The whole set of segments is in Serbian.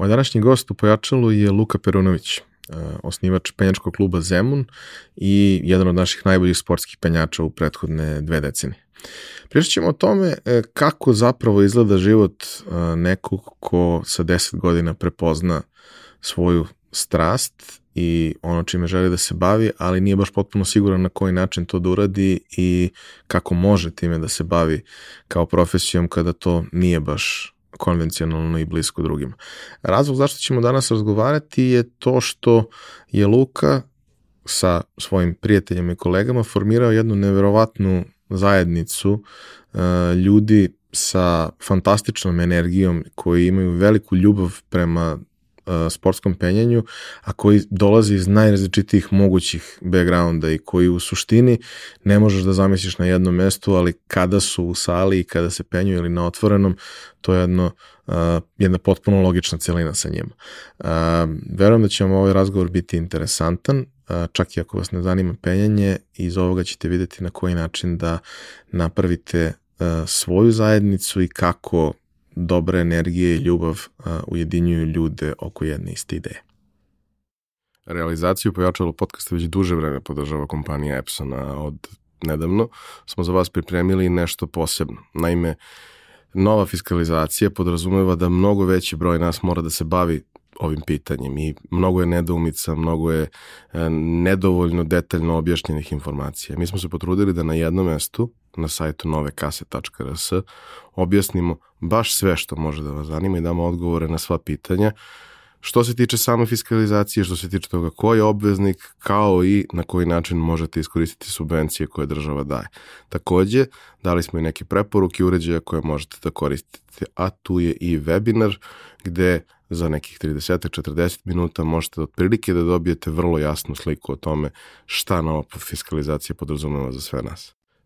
Moj današnji gost u Pojačalu je Luka Perunović, e, osnivač penjačkog kluba Zemun i jedan od naših najboljih sportskih penjača u prethodne dve decenije. Pričat ćemo o tome e, kako zapravo izgleda život e, nekog ko sa 10 godina prepozna svoju strast i ono čime želi da se bavi, ali nije baš potpuno siguran na koji način to da uradi i kako može time da se bavi kao profesijom kada to nije baš konvencionalno i blisko drugima. Razlog zašto ćemo danas razgovarati je to što je Luka sa svojim prijateljima i kolegama formirao jednu neverovatnu zajednicu uh, ljudi sa fantastičnom energijom koji imaju veliku ljubav prema sportskom penjanju, a koji dolazi iz najrazličitijih mogućih backgrounda i koji u suštini ne možeš da zamisliš na jednom mestu, ali kada su u sali i kada se penju ili na otvorenom, to je jedno, uh, jedna potpuno logična celina sa njima. Uh, verujem da će vam ovaj razgovor biti interesantan, čak i ako vas ne zanima penjanje, iz ovoga ćete videti na koji način da napravite svoju zajednicu i kako dobra energija i ljubav ujedinjuju ljude oko jedne iste ideje. Realizaciju pojačalo podcasta već duže vreme podržava kompanija Epsona od nedavno smo za vas pripremili nešto posebno. Naime, nova fiskalizacija podrazumeva da mnogo veći broj nas mora da se bavi ovim pitanjem i mnogo je nedoumica, mnogo je e, nedovoljno detaljno objašnjenih informacija. Mi smo se potrudili da na jednom mestu, na sajtu novekase.rs, objasnimo baš sve što može da vas zanima i damo odgovore na sva pitanja, što se tiče same fiskalizacije, što se tiče toga ko je obveznik, kao i na koji način možete iskoristiti subvencije koje država daje. Takođe, dali smo i neke preporuke uređaja koje možete da koristite, a tu je i webinar gde za nekih 30-40 minuta možete otprilike da dobijete vrlo jasnu sliku o tome šta nova fiskalizacija podrazumeva za sve nas.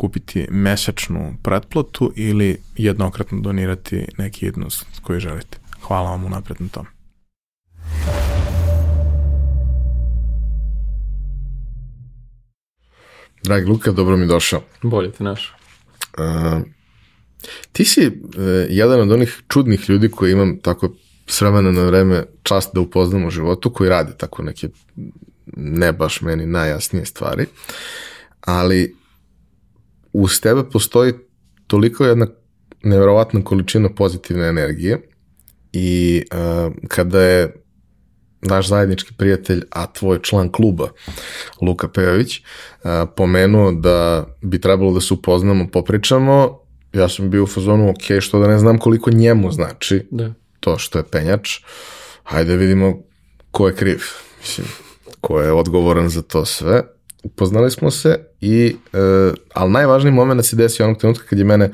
kupiti mesečnu pretplatu ili jednokratno donirati neki jednost koji želite. Hvala vam unapred na tom. Dragi Luka, dobro mi došao. Bolje te našao. Uh, Ti si uh, jedan od onih čudnih ljudi koji imam tako s vremena na vreme čast da upoznam u životu, koji rade tako neke ne baš meni najjasnije stvari, ali uz tebe postoji toliko jedna nevjerovatna količina pozitivne energije i uh, kada je naš zajednički prijatelj, a tvoj član kluba, Luka Pejović, uh, pomenuo da bi trebalo da se upoznamo, popričamo, ja sam bio u fazonu, ok, što da ne znam koliko njemu znači da. to što je penjač, hajde vidimo ko je kriv, mislim, ko je odgovoran za to sve. Upoznali smo se i, uh, ali najvažniji moment se desio onog trenutka kad je mene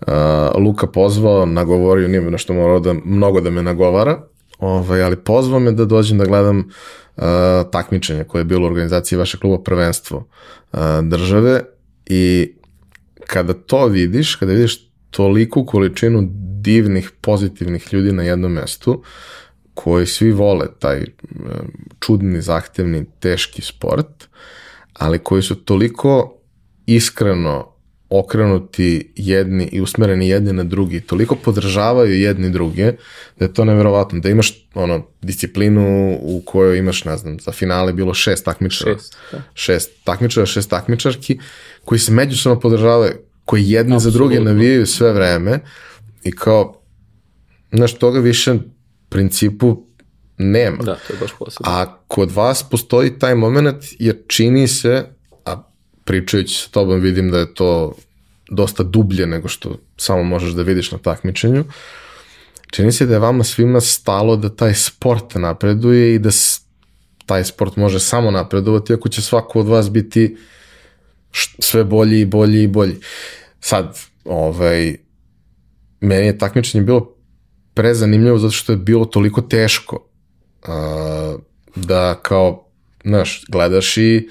uh, Luka pozvao, nagovorio, nije na što morao da mnogo da me nagovara, ovaj, ali pozvao me da dođem da gledam uh, takmičenje koje je bilo u organizaciji vašeg kluba prvenstvo uh, države i kada to vidiš, kada vidiš toliku količinu divnih, pozitivnih ljudi na jednom mestu, koji svi vole taj čudni, zahtevni, teški sport, ali koji su toliko iskreno okrenuti jedni i usmereni jedni na drugi, toliko podržavaju jedni druge, da je to neverovatno. Da imaš ono, disciplinu u kojoj imaš, ne znam, za finale bilo šest takmičara. Šest, da. šest takmičara, šest takmičarki, koji se međusobno podržavaju, koji jedni Absolutno. za druge navijaju sve vreme i kao, znaš, toga više principu nema. Da, to je baš posebno. A kod vas postoji taj moment jer čini se, a pričajući sa tobom vidim da je to dosta dublje nego što samo možeš da vidiš na takmičenju, čini se da je vama svima stalo da taj sport napreduje i da taj sport može samo napredovati ako će svako od vas biti sve bolji i bolji i bolji. Sad, ovaj, meni je takmičenje bilo prezanimljivo zato što je bilo toliko teško Uh, da kao, znaš, gledaš i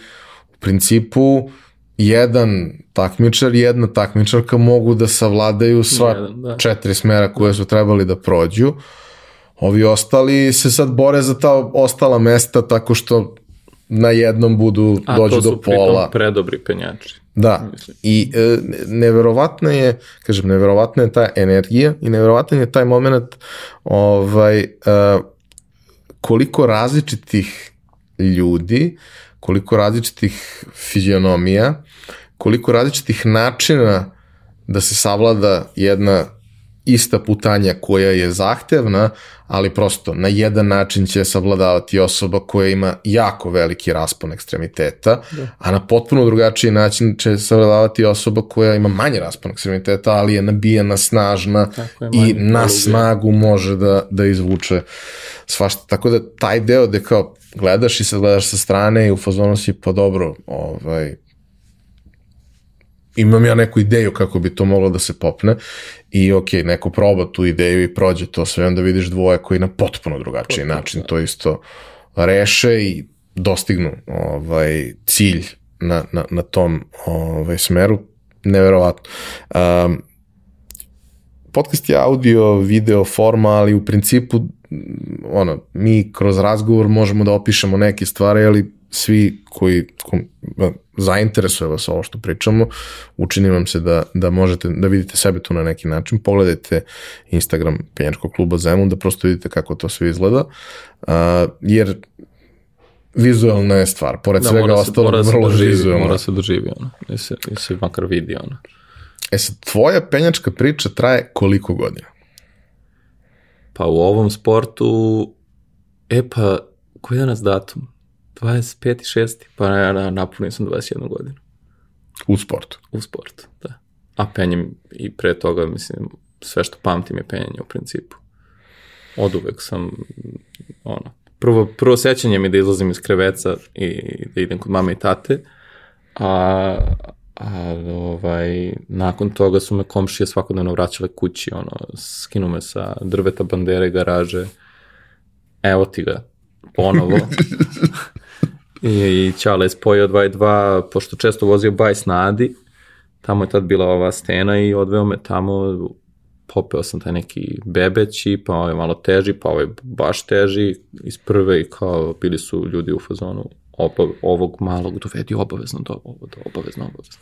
u principu jedan takmičar jedna takmičarka mogu da savladaju sva jedan, da. četiri smera koje su trebali da prođu. Ovi ostali se sad bore za ta ostala mesta tako što na jednom budu A, dođu do pola. A to su predobri penjači. Da, mislim. i e, neverovatna je, kažem, neverovatna je ta energija i neverovatan je taj moment ovaj, e, koliko različitih ljudi, koliko različitih fizionomija, koliko različitih načina da se savlada jedna ista putanja koja je zahtevna, ali prosto na jedan način će savladavati osoba koja ima jako veliki raspon ekstremiteta, da. a na potpuno drugačiji način će savladavati osoba koja ima manji raspon ekstremiteta, ali je nabijena, snažna je, i na snagu može da, da izvuče svašta. Tako da taj deo gde kao gledaš i sad gledaš sa strane i u fazonu si pa dobro, ovaj, imam ja neku ideju kako bi to moglo da se popne i ok, neko proba tu ideju i prođe to sve, onda vidiš dvoje koji na potpuno drugačiji potpuno, način da. to isto reše i dostignu ovaj, cilj na, na, na tom ovaj, smeru. Neverovatno. Um, podcast je audio, video forma, ali u principu ono, mi kroz razgovor možemo da opišemo neke stvari, ali svi koji kom, zainteresuje vas ovo što pričamo, učini vam se da, da možete da vidite sebe tu na neki način, pogledajte Instagram Penjačkog kluba Zemun, da prosto vidite kako to sve izgleda, uh, jer vizualna je stvar, pored da, svega ostalo, vrlo doživi, vizualna. Mora se doživi, ono, i se, i se makar vidi, ono. E sad, tvoja penjačka priča traje koliko godina? Pa u ovom sportu, e pa, koji je danas datum? 25. pa ja napunio sam 21 godinu. U sportu? U sportu, da. A penjem i pre toga, mislim, sve što pamtim je penjanje u principu. Od uvek sam, ono, prvo, prvo sećanje mi da izlazim iz kreveca i da idem kod mame i tate, a, a ovaj, nakon toga su me komšije svakodnevno vraćale kući, ono, skinu me sa drveta, bandere, garaže, evo ti ga, ponovo. I, Ćale je spojio 2 i 2, pošto često vozio bajs na Adi, tamo je tad bila ova stena i odveo me tamo, popeo sam taj neki bebeći, pa ovaj malo teži, pa ovaj baš teži. Iz prve i kao bili su ljudi u fazonu obav, ovog malog dovedi obavezno do, do obavezno, obavezno.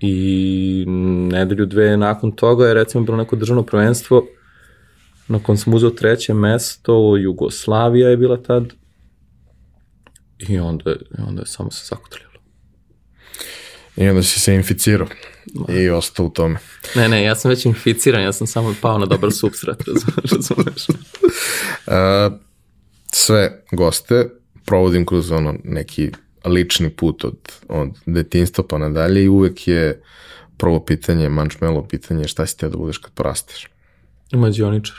I nedelju dve nakon toga je recimo bilo neko državno prvenstvo. Na kojem sam uzeo treće mesto, Jugoslavija je bila tad, I onda, i onda je samo se zakotrljalo. I onda si se inficirao Ma. i ostao u tome. Ne, ne, ja sam već inficiran, ja sam samo pao na dobar substrat, razumeš. uh, sve goste provodim kroz ono neki lični put od, od detinstva pa nadalje i uvek je prvo pitanje, mančmelo pitanje šta si te da budeš kad porasteš? Mađioničar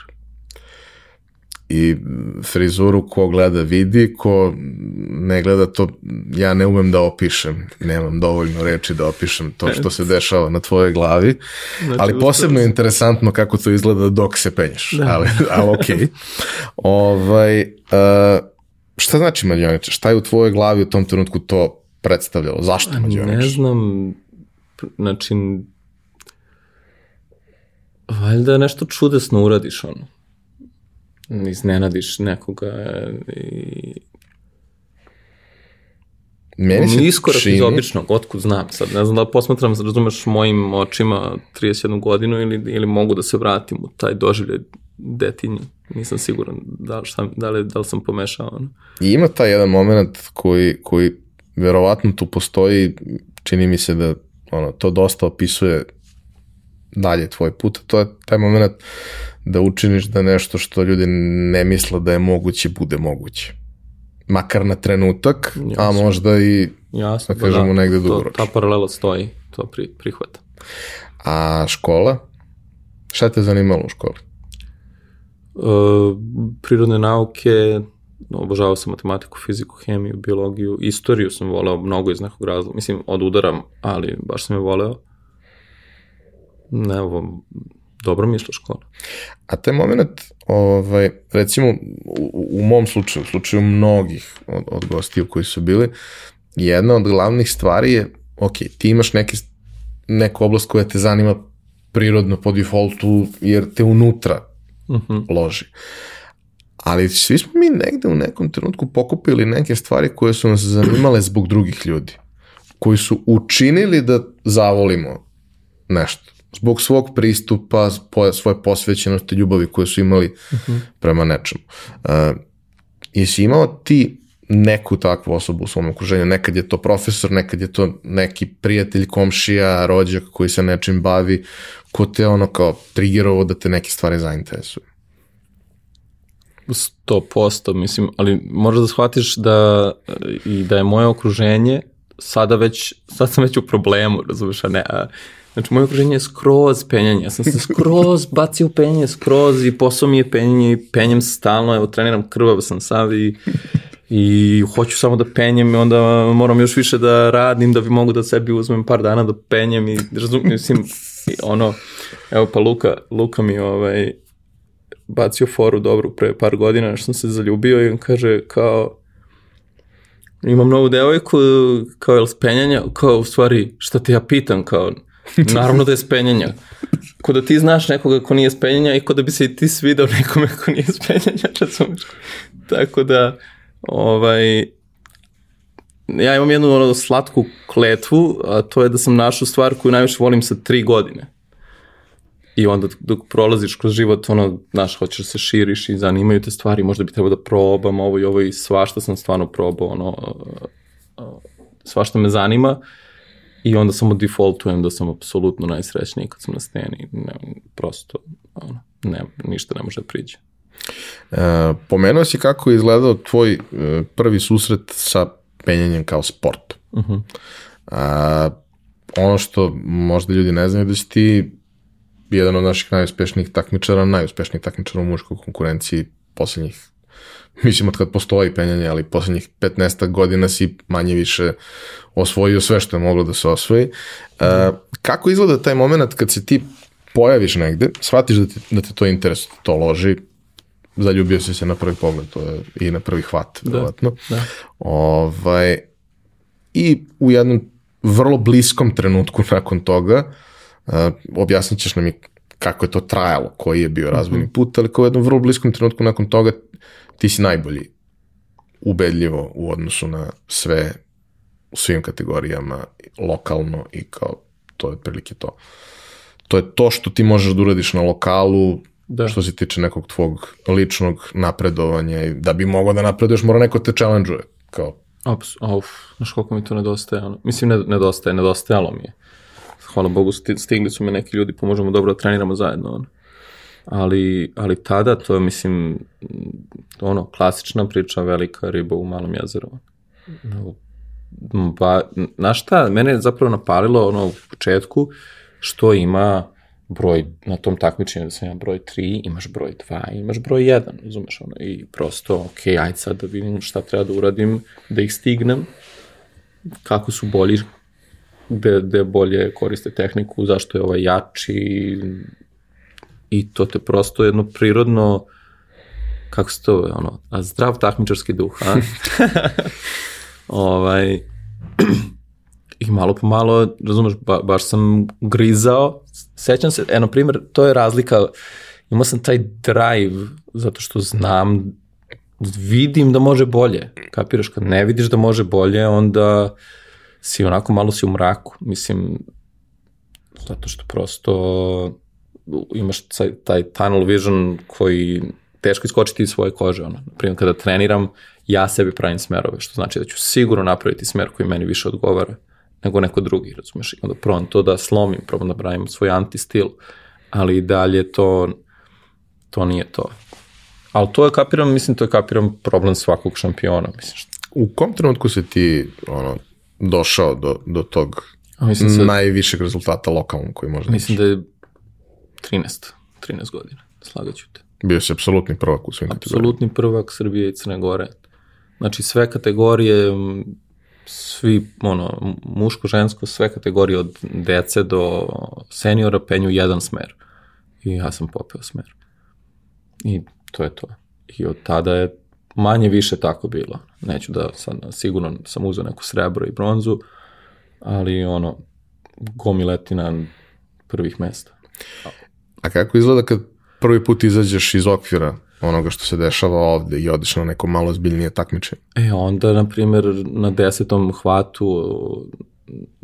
i frizuru ko gleda vidi, ko ne gleda to, ja ne umem da opišem, nemam dovoljno reči da opišem to što se dešava na tvojoj glavi, znači, ali posebno je interesantno kako to izgleda dok se penješ, da. ali, ali ok. ovaj, uh, šta znači mađioničar? Šta je u tvojoj glavi u tom trenutku to predstavljalo? Zašto mađioničar? Ne znam, znači, valjda nešto čudesno uradiš ono iznenadiš nekoga i Meni se iskorak čini... iz običnog, otkud znam sad, ne znam da posmatram, razumeš, mojim očima 31 godinu ili, ili mogu da se vratim u taj doživljaj detinje, nisam siguran da šta, da li, da li sam pomešao. Ono. I ima taj jedan moment koji, koji verovatno tu postoji, čini mi se da ono, to dosta opisuje dalje tvoj put, to je taj moment da učiniš da nešto što ljudi ne misle da je moguće, bude moguće. Makar na trenutak, Jasno. a možda i, Jasno, da kažemo, da, negde dugoročno. Ta paralela stoji, to pri, prihvata. A škola? Šta te zanimalo u školi? E, prirodne nauke, obožavao sam matematiku, fiziku, hemiju, biologiju, istoriju sam voleo mnogo iz nekog razloga, mislim, od udaram, ali baš sam je voleo. Ne, ovo, dobro mi išla škola. A taj moment, ovaj, recimo, u, u mom slučaju, u slučaju mnogih od, od gostiju koji su bili, jedna od glavnih stvari je, ok, ti imaš neke, neku oblast koja te zanima prirodno po defaultu, jer te unutra uh -huh. loži. Ali svi smo mi negde u nekom trenutku pokupili neke stvari koje su nas zanimale zbog drugih ljudi, koji su učinili da zavolimo nešto zbog svog pristupa, svoje posvećenosti, ljubavi koje su imali uh -huh. prema nečemu. Uh, jesi imao ti neku takvu osobu u svom okruženju, nekad je to profesor, nekad je to neki prijatelj, komšija, rođak koji se nečim bavi, ko te ono kao trigerovo da te neke stvari zainteresuju? 100%, mislim, ali možeš da shvatiš da i da je moje okruženje sada već, sad sam već u problemu, razumeš, a ne, a, Znači, moje okruženje je skroz penjanje. Ja sam se skroz bacio u penjanje, skroz i posao mi je penjanje i penjem stalno. Evo, treniram krvav sam sav i, i hoću samo da penjem i onda moram još više da radim da bi mogu da sebi uzmem par dana da penjem i razumijem, mislim, ono, evo pa Luka, Luka mi ovaj, bacio foru dobru pre par godina što sam se zaljubio i on kaže kao imam novu devojku kao je li spenjanja, kao u stvari šta te ja pitam kao Naravno da je spenjanja. Ko da ti znaš nekoga ko nije spenjanja i ko da bi se i ti svidao nekome ko nije spenjanja, razumiješ? Tako da, ovaj, ja imam jednu ono slatku kletvu, a to je da sam našao stvar koju najviše volim sa tri godine. I onda dok prolaziš kroz život, ono, znaš, hoćeš da se širiš i zanimaju te stvari, možda bi trebao da probam ovo i ovo i svašta sam stvarno probao, ono, svašta me zanima. Uh, I onda samo defaultujem da sam apsolutno najsrećniji kad sam na steni. Ne, prosto, ono, ne, ništa ne može da priđe. E, pomenuo si kako je izgledao tvoj e, prvi susret sa penjanjem kao sport. Uh -huh. A, ono što možda ljudi ne znaju da si ti jedan od naših najuspešnijih takmičara, najuspešnijih takmičara u muškoj konkurenciji poslednjih mislim od kad postoji penjanje, ali poslednjih 15 godina si manje više osvojio sve što je moglo da se osvoji. Uh, kako izgleda taj moment kad se ti pojaviš negde, shvatiš da te, da te to interesuje, to loži, zaljubio si se na prvi pogled, to je i na prvi hvat, da, verovatno. Da. Ovaj, I u jednom vrlo bliskom trenutku nakon toga, uh, objasnit ćeš nam i kako je to trajalo, koji je bio razvojni mhm. put, ali kao u jednom vrlo bliskom trenutku nakon toga ti si najbolji ubedljivo u odnosu na sve u svim kategorijama, lokalno i kao to je otprilike to. To je to što ti možeš da uradiš na lokalu, da. što se tiče nekog tvog ličnog napredovanja i da bi mogao da napreduješ mora neko te challenge-uje. Kao. Ops, auf, znaš koliko mi to nedostaje. Ono. Mislim, ne, nedostaje, nedostajalo mi je. Hvala Bogu, stigli su me neki ljudi, pomožemo dobro da treniramo zajedno. Ono ali, ali tada to je, mislim, ono, klasična priča, velika riba u malom jezeru. Ba, znaš šta, mene je zapravo napalilo ono u početku što ima broj, na tom takmičenju da sam ja broj 3, imaš broj 2, imaš broj 1, razumeš ono, i prosto, ok, ajde sad da vidim šta treba da uradim, da ih stignem, kako su bolji, gde, gde bolje koriste tehniku, zašto je ovaj jači, i to te prosto jedno prirodno kako se to, ono, a zdrav takmičarski duh, a? ovaj, i malo po malo, razumeš, ba, baš sam grizao, sećam se, eno, primjer, to je razlika, imao sam taj drive, zato što znam, vidim da može bolje, kapiraš, kad ne vidiš da može bolje, onda si onako malo si u mraku, mislim, zato što prosto imaš taj tunnel vision koji teško iskočiti iz svoje kože. Ono. Naprimjer, kada treniram, ja sebi pravim smerove, što znači da ću sigurno napraviti smer koji meni više odgovara nego neko drugi, razumeš? I onda probam to da slomim, probam da pravim svoj anti-stil, ali i dalje to, to nije to. Ali to je kapiram, mislim, to je kapiram problem svakog šampiona, mislim. U kom trenutku si ti ono, došao do, do tog mislim sad, najvišeg rezultata lokalnog koji možda Mislim da je 13, 13 godina, slagaću te. Bio si apsolutni prvak u svim kategorijama. Apsolutni prvak Srbije i Crne Gore. Znači sve kategorije, svi, ono, muško, žensko, sve kategorije od dece do seniora penju jedan smer. I ja sam popeo smer. I to je to. I od tada je manje više tako bilo. Neću da sad, sigurno sam uzeo neku srebro i bronzu, ali ono, gomiletina prvih mesta. A kako izgleda kad prvi put izađeš iz okvira onoga što se dešava ovde i odeš na neko malo zbiljnije takmičenje? E, onda, na primjer, na desetom hvatu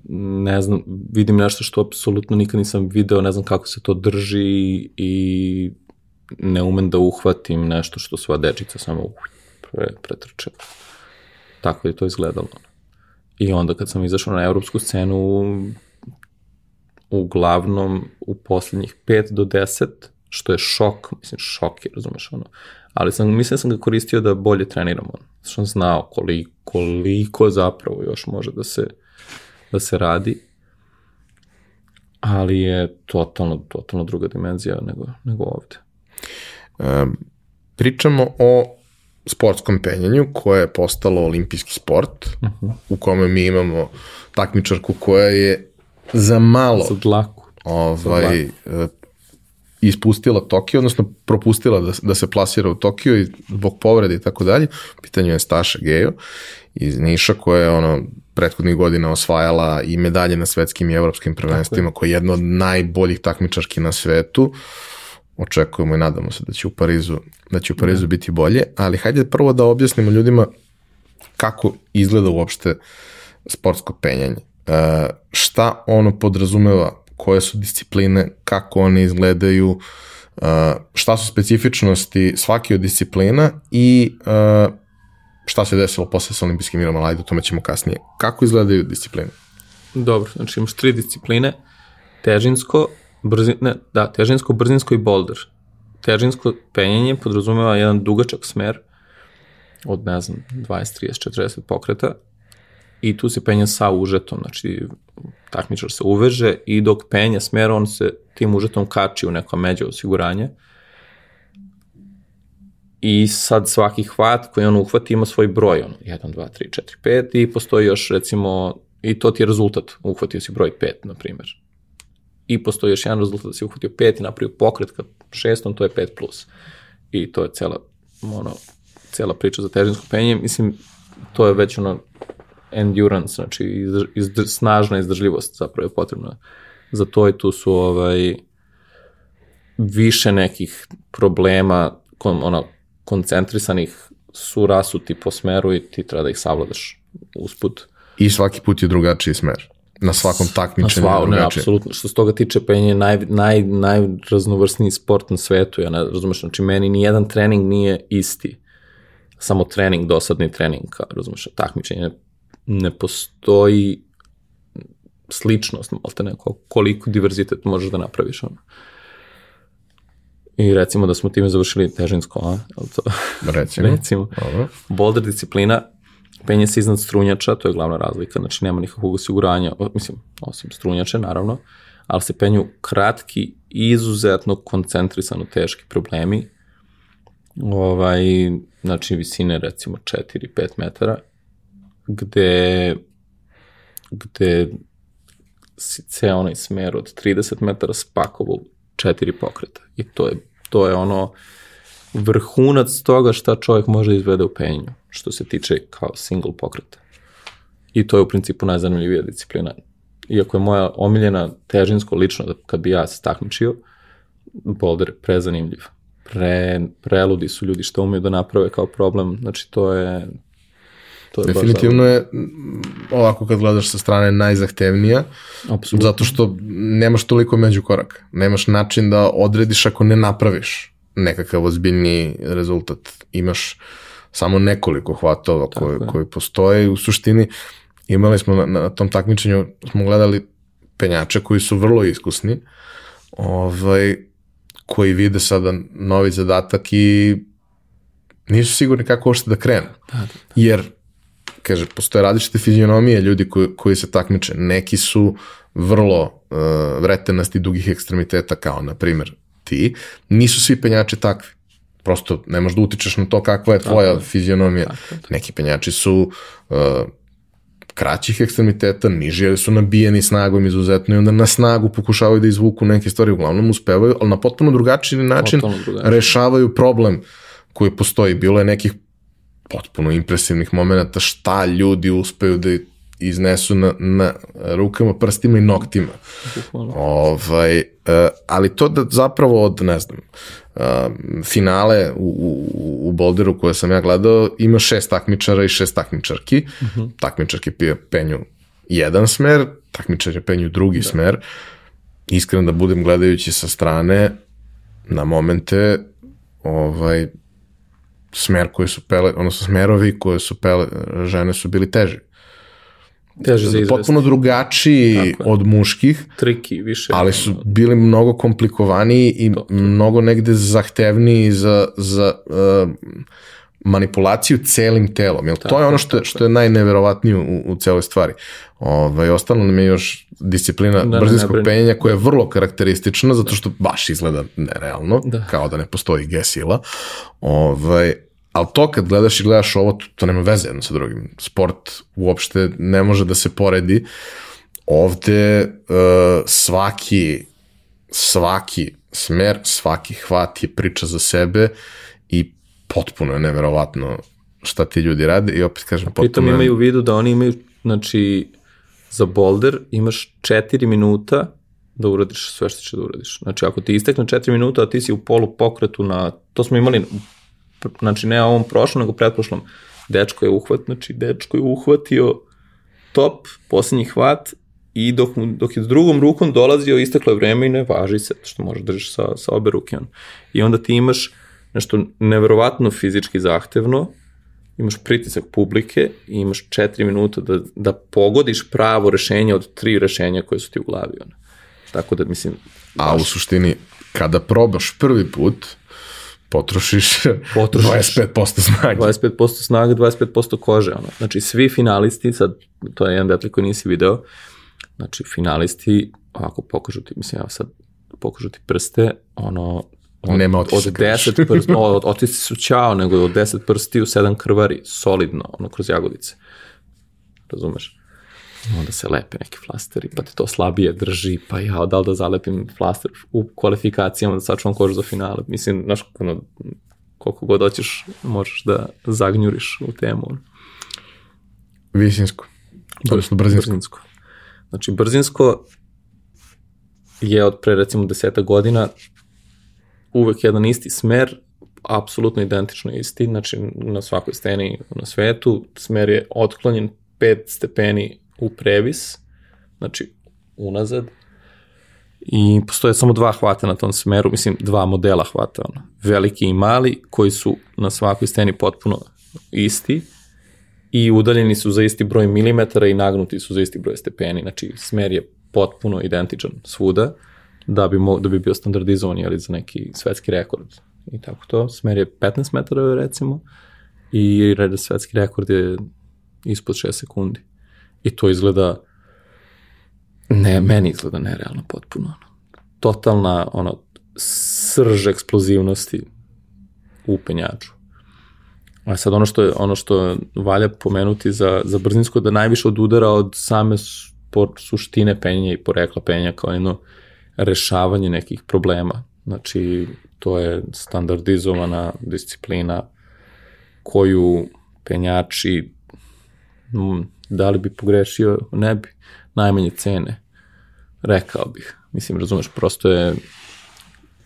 ne znam, vidim nešto što apsolutno nikad nisam video, ne znam kako se to drži i ne umem da uhvatim nešto što sva dečica samo pre, pretrče. Tako je to izgledalo. I onda kad sam izašao na evropsku scenu, uglavnom u poslednjih 5 do 10, što je šok, mislim šok je, razumeš ono, ali sam, mislim sam ga koristio da bolje treniram ono, što sam znao koliko, koliko zapravo još može da se, da se radi, ali je totalno, totalno druga dimenzija nego, nego ovde. Um, pričamo o sportskom penjanju koje je postalo olimpijski sport, uh -huh. u kome mi imamo takmičarku koja je za malo za dlaku. Ovaj, za dlaku. E, ispustila Tokio, odnosno propustila da, da se plasira u Tokio i zbog povrede i tako dalje. Pitanju je Staša Gejo iz Niša koja je ono prethodnih godina osvajala i medalje na svetskim i evropskim prvenstvima, koja je jedna od najboljih takmičarki na svetu. Očekujemo i nadamo se da će u Parizu, da će u Parizu biti bolje, ali hajde prvo da objasnimo ljudima kako izgleda uopšte sportsko penjanje. E, šta ono podrazumeva koje su discipline, kako one izgledaju, uh, šta su specifičnosti svake od disciplina i uh, šta se desilo posle sa olimpijskim igrama, ali o tome ćemo kasnije. Kako izgledaju discipline? Dobro, znači imaš tri discipline, težinsko, brzi, ne, da, težinsko, brzinsko i boulder. Težinsko penjenje podrazumeva jedan dugačak smer od, ne znam, 20, 30, 40 pokreta i tu se penje sa užetom, znači takmičar se uveže i dok penje smer, on se tim užetom kači u neko međe osiguranje. I sad svaki hvat koji on uhvati ima svoj broj, ono, 1, 2, 3, 4, 5 i postoji još recimo, i to ti je rezultat, uhvatio si broj 5, na primjer. I postoji još jedan rezultat da si uhvatio 5 i napravio pokret ka šestom, to je 5 plus. I to je cela, ono, cela priča za težinsko penje. Mislim, to je već ono endurance, znači izdrž, izdrž, snažna izdržljivost zapravo je potrebna za to i tu su ovaj, više nekih problema kon, ono, koncentrisanih su rasuti po smeru i ti treba da ih savladaš usput. I svaki put je drugačiji smer. Na svakom takmičenju na sva, ne, apsolutno. Što se toga tiče, penje je naj, naj, najraznovrsniji sport na svetu, ja ne razumeš, znači meni ni jedan trening nije isti. Samo trening, dosadni trening, kao, razumeš, takmičenje ne postoji sličnost, malte neko, koliko diverzitet možeš da napraviš, ono. I recimo da smo time završili težinsko, a? To, recimo. recimo. Dobro. Boulder disciplina, penje se iznad strunjača, to je glavna razlika, znači nema nikakvog osiguranja, mislim, osim strunjače, naravno, ali se penju kratki, izuzetno koncentrisano teški problemi, ovaj, znači visine recimo 4-5 metara, gde, gde si ceo onaj smer od 30 metara spakovao četiri pokreta. I to je, to je ono vrhunac toga šta čovjek može da izvede u penju, što se tiče kao single pokreta. I to je u principu najzanimljivija disciplina. Iako je moja omiljena težinsko lično, da kad bi ja se takmičio, boulder je prezanimljiv. Pre, preludi su ljudi što umeju da naprave kao problem, znači to je, To je Definitivno je, ovako kad gledaš sa strane, najzahtevnija, Absolutno. zato što nemaš toliko među koraka. Nemaš način da odrediš ako ne napraviš nekakav ozbiljni rezultat. Imaš samo nekoliko hvatova koji, koji postoje i u suštini imali smo na, na tom takmičenju, smo gledali penjače koji su vrlo iskusni, ovaj, koji vide sada novi zadatak i nisu sigurni kako uopšte da krenu. Da, da, da. Jer kaže, postoje različite fizionomije ljudi koji, koji se takmiče. Neki su vrlo uh, vretenasti dugih ekstremiteta, kao na primjer ti. Nisu svi penjači takvi. Prosto ne možeš da utičeš na to kakva je tvoja tako, fizionomija. Tako. Neki penjači su uh, kraćih ekstremiteta, niži jer su nabijeni snagom izuzetno i onda na snagu pokušavaju da izvuku neke stvari, uglavnom uspevaju, ali na potpuno drugačiji način drugačiji. rešavaju problem koji postoji. Bilo je nekih potpuno impresivnih momenta šta ljudi uspeju da iznesu na, na rukama, prstima i noktima. Ovaj, uh, ali to da zapravo od, ne znam, uh, finale u, u, u Boulderu koje sam ja gledao ima šest takmičara i šest takmičarki. Uh -huh. Takmičarke pije penju jedan smer, takmičar je penju drugi da. smer. Iskreno da budem gledajući sa strane, na momente ovaj, smer koji su pele, odnosno smerovi koje su pele žene su bili teži. Teže za izvesti. Potpuno drugačiji od muških. Triki više. Ali su bili mnogo komplikovaniji i to, to. mnogo negde zahtevniji za, za uh, manipulaciju celim telom. Jel, tako, to je ono što, što je najneverovatnije u, u celoj stvari. Ovaj, ostalo nam je još disciplina da, brzinskog ne, penjenja koja je vrlo karakteristična zato što baš izgleda nerealno, da. kao da ne postoji G sila. Ovaj, ali to kad gledaš i gledaš ovo, to, to nema veze jedno sa drugim. Sport uopšte ne može da se poredi. Ovde uh, svaki, svaki smer, svaki hvat je priča za sebe i potpuno je neverovatno šta ti ljudi rade i opet kažem potpuno... Pritom imaju u vidu da oni imaju, znači, za boulder imaš 4 minuta da uradiš sve što će da uradiš. Znači, ako ti istekne 4 minuta, a ti si u polu pokretu na... To smo imali znači ne ovom prošlom, nego pretprošlom, dečko je uhvat, znači dečko je uhvatio top, poslednji hvat i dok, dok je s drugom rukom dolazio, isteklo je vreme i ne važi se, što možeš da držiš sa, sa obe ruke. On. I onda ti imaš nešto neverovatno fizički zahtevno, imaš pritisak publike i imaš četiri minuta da, da pogodiš pravo rešenje od tri rešenja koje su ti u glavi. Ono. Tako da, mislim... A u suštini, kada probaš prvi put, potrošiš, potrošiš 25% snage. 25% snage, 25% kože. Ono. Znači, svi finalisti, sad, to je jedan detalj koji nisi video, znači, finalisti, ako pokažu ti, mislim, ja sad pokažu ti prste, ono, od, Nema od 10 prsti, od, otisci su ćao, nego od 10 prsti u 7 krvari, solidno, ono, kroz jagodice. Razumeš? Onda se lepe neki flasteri, pa te to slabije drži, pa ja, da li da zalepim flaster u kvalifikacijama da sačuvam kožu za finale. Mislim, znaš, ono, koliko god hoćeš, možeš da zagnjuriš u temu. Visinsko. Odnosno brzinsko. brzinsko. Znači, brzinsko je od pre recimo deseta godina uvek jedan isti smer, apsolutno identično isti, znači na svakoj steni na svetu, smer je otklonjen 5 stepeni u previs, znači unazad, i postoje samo dva hvata na tom smeru, mislim dva modela hvata, ono, veliki i mali, koji su na svakoj steni potpuno isti i udaljeni su za isti broj milimetara i nagnuti su za isti broj stepeni, znači smer je potpuno identičan svuda, da bi, da bi bio standardizovan ali za neki svetski rekord i tako to. Smer je 15 metara recimo i svetski rekord je ispod 6 sekundi. I to izgleda, ne, meni izgleda nerealno potpuno. Totalna, ono, srž eksplozivnosti u penjaču. A sad ono što je, ono što valja pomenuti za, za brzinsko da najviše od udara od same sport, suštine penja i porekla penja kao jedno rešavanje nekih problema. Znači, to je standardizovana disciplina koju penjači da li bi pogrešio, ne bi, najmanje cene, rekao bih. Mislim, razumeš, prosto je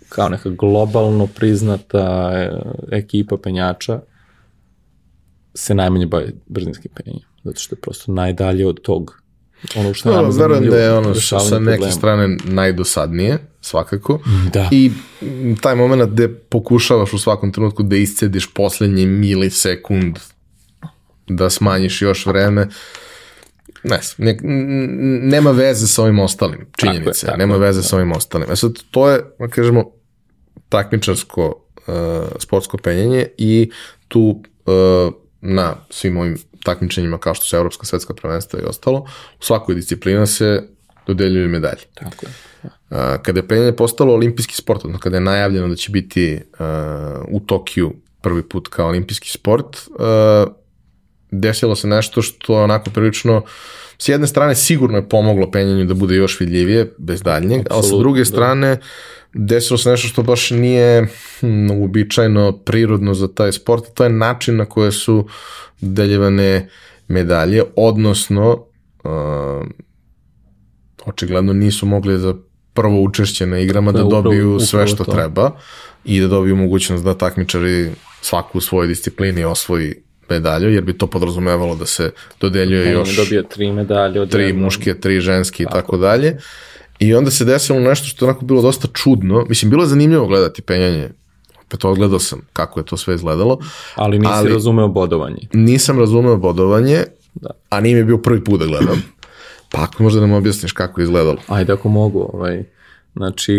kao neka globalno priznata e, ekipa penjača se najmanje bavi brzinskim penjem, zato što je prosto najdalje od tog ono što no, verujem da je ono sa, sa neke problema. strane najdosadnije, svakako. Da. I taj moment gde pokušavaš u svakom trenutku da iscediš poslednji milisekund da smanjiš još vreme, ne, ne, nema veze sa ovim ostalim, činjenice, tako je, tako nema veze da. sa ovim ostalim. E sad, to je, da kažemo, takmičarsko uh, sportsko penjenje i tu uh, na svim ovim takmičenjima kao što su Evropska svetska prvenstva i ostalo, u svakoj disciplina se dodeljuju medalje. Tako je. Uh, kada je penjanje postalo olimpijski sport, odnosno kada je najavljeno da će biti uh, u Tokiju prvi put kao olimpijski sport, uh, desilo se nešto što onako prilično s jedne strane sigurno je pomoglo penjanju da bude još vidljivije, bez daljnjeg, ali sa druge strane da. desilo se nešto što baš nije hm, uobičajeno, prirodno za taj sport, to je način na koje su deljevane medalje, odnosno uh, očigledno nisu mogli za prvo učešće na igrama da, da dobiju upravo, sve što to. treba i da dobiju mogućnost da takmičari svaku u svojoj disciplini osvoji medalju, jer bi to podrazumevalo da se dodeljuje On još dobija tri medalje od tri jednom. muške, tri ženske i tako, tako dalje. I onda se desilo nešto što je onako bilo dosta čudno. Mislim, bilo je zanimljivo gledati penjanje. Opet odgledao sam kako je to sve izgledalo. Ali nisi ali, razumeo bodovanje. Nisam razumeo bodovanje, da. a nije mi bio prvi put da gledam. Pa ako možda nam objasniš kako je izgledalo. Ajde ako mogu. Ovaj. Znači,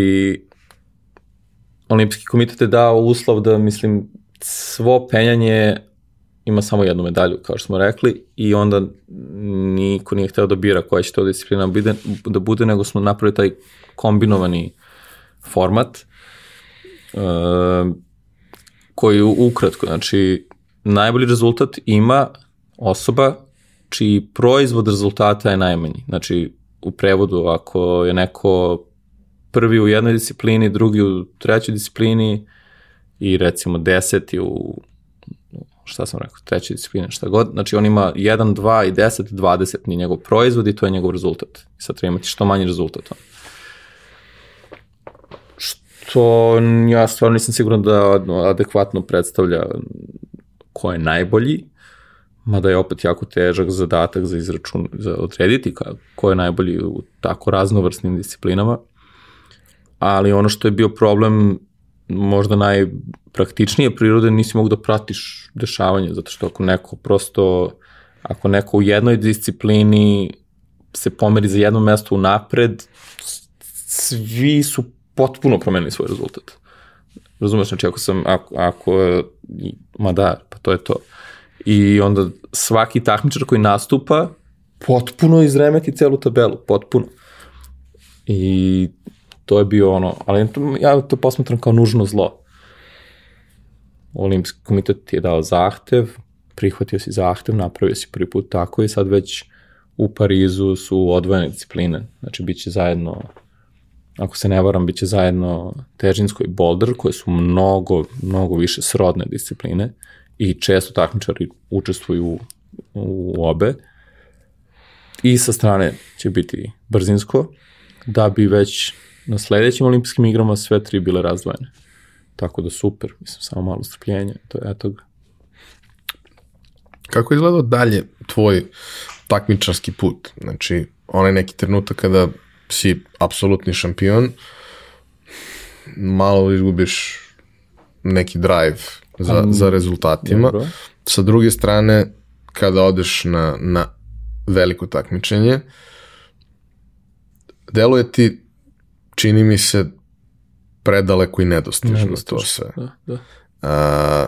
Olimpijski komitet je dao uslov da, mislim, svo penjanje ima samo jednu medalju, kao što smo rekli, i onda niko nije hteo da bira koja će to disciplina bude, da bude, nego smo napravili taj kombinovani format, uh, koji ukratko, znači, najbolji rezultat ima osoba čiji proizvod rezultata je najmanji. Znači, u prevodu, ako je neko prvi u jednoj disciplini, drugi u trećoj disciplini i recimo deseti u šta sam rekao, treća disciplina, šta god, znači on ima 1, 2 i 10, 20 ni njegov proizvod i to je njegov rezultat. I sad treba imati što manji rezultat. Što ja stvarno nisam siguran da adekvatno predstavlja ko je najbolji, mada je opet jako težak zadatak za izračun, za odrediti ko je najbolji u tako raznovrsnim disciplinama. Ali ono što je bio problem možda najpraktičnije prirode nisi mogu da pratiš dešavanje, zato što ako neko prosto, ako neko u jednoj disciplini se pomeri za jedno mesto u napred, svi su potpuno promenili svoj rezultat. Razumeš, znači ako sam, ako, ako, ma da, pa to je to. I onda svaki takmičar koji nastupa potpuno izremeti celu tabelu, potpuno. I to je bio ono, ali ja to posmatram kao nužno zlo. Olimpijski komitet ti je dao zahtev, prihvatio si zahtev, napravio si prvi put tako i sad već u Parizu su odvojene discipline. Znači, bit će zajedno, ako se ne varam, bit će zajedno težinsko i boulder, koje su mnogo, mnogo više srodne discipline i često takmičari učestvuju u, u obe. I sa strane će biti brzinsko, da bi već na sledećim olimpijskim igrama sve tri bile razdvojene. Tako da super, mislim, samo malo strpljenja, to je eto ga. Kako je izgledao dalje tvoj takmičarski put? Znači, onaj neki trenutak kada si apsolutni šampion, malo izgubiš neki drive za, um, za rezultatima. Dobro. Sa druge strane, kada odeš na, na veliko takmičenje, deluje ti čini mi se predaleko i nedostižno to sve. Da, da. A,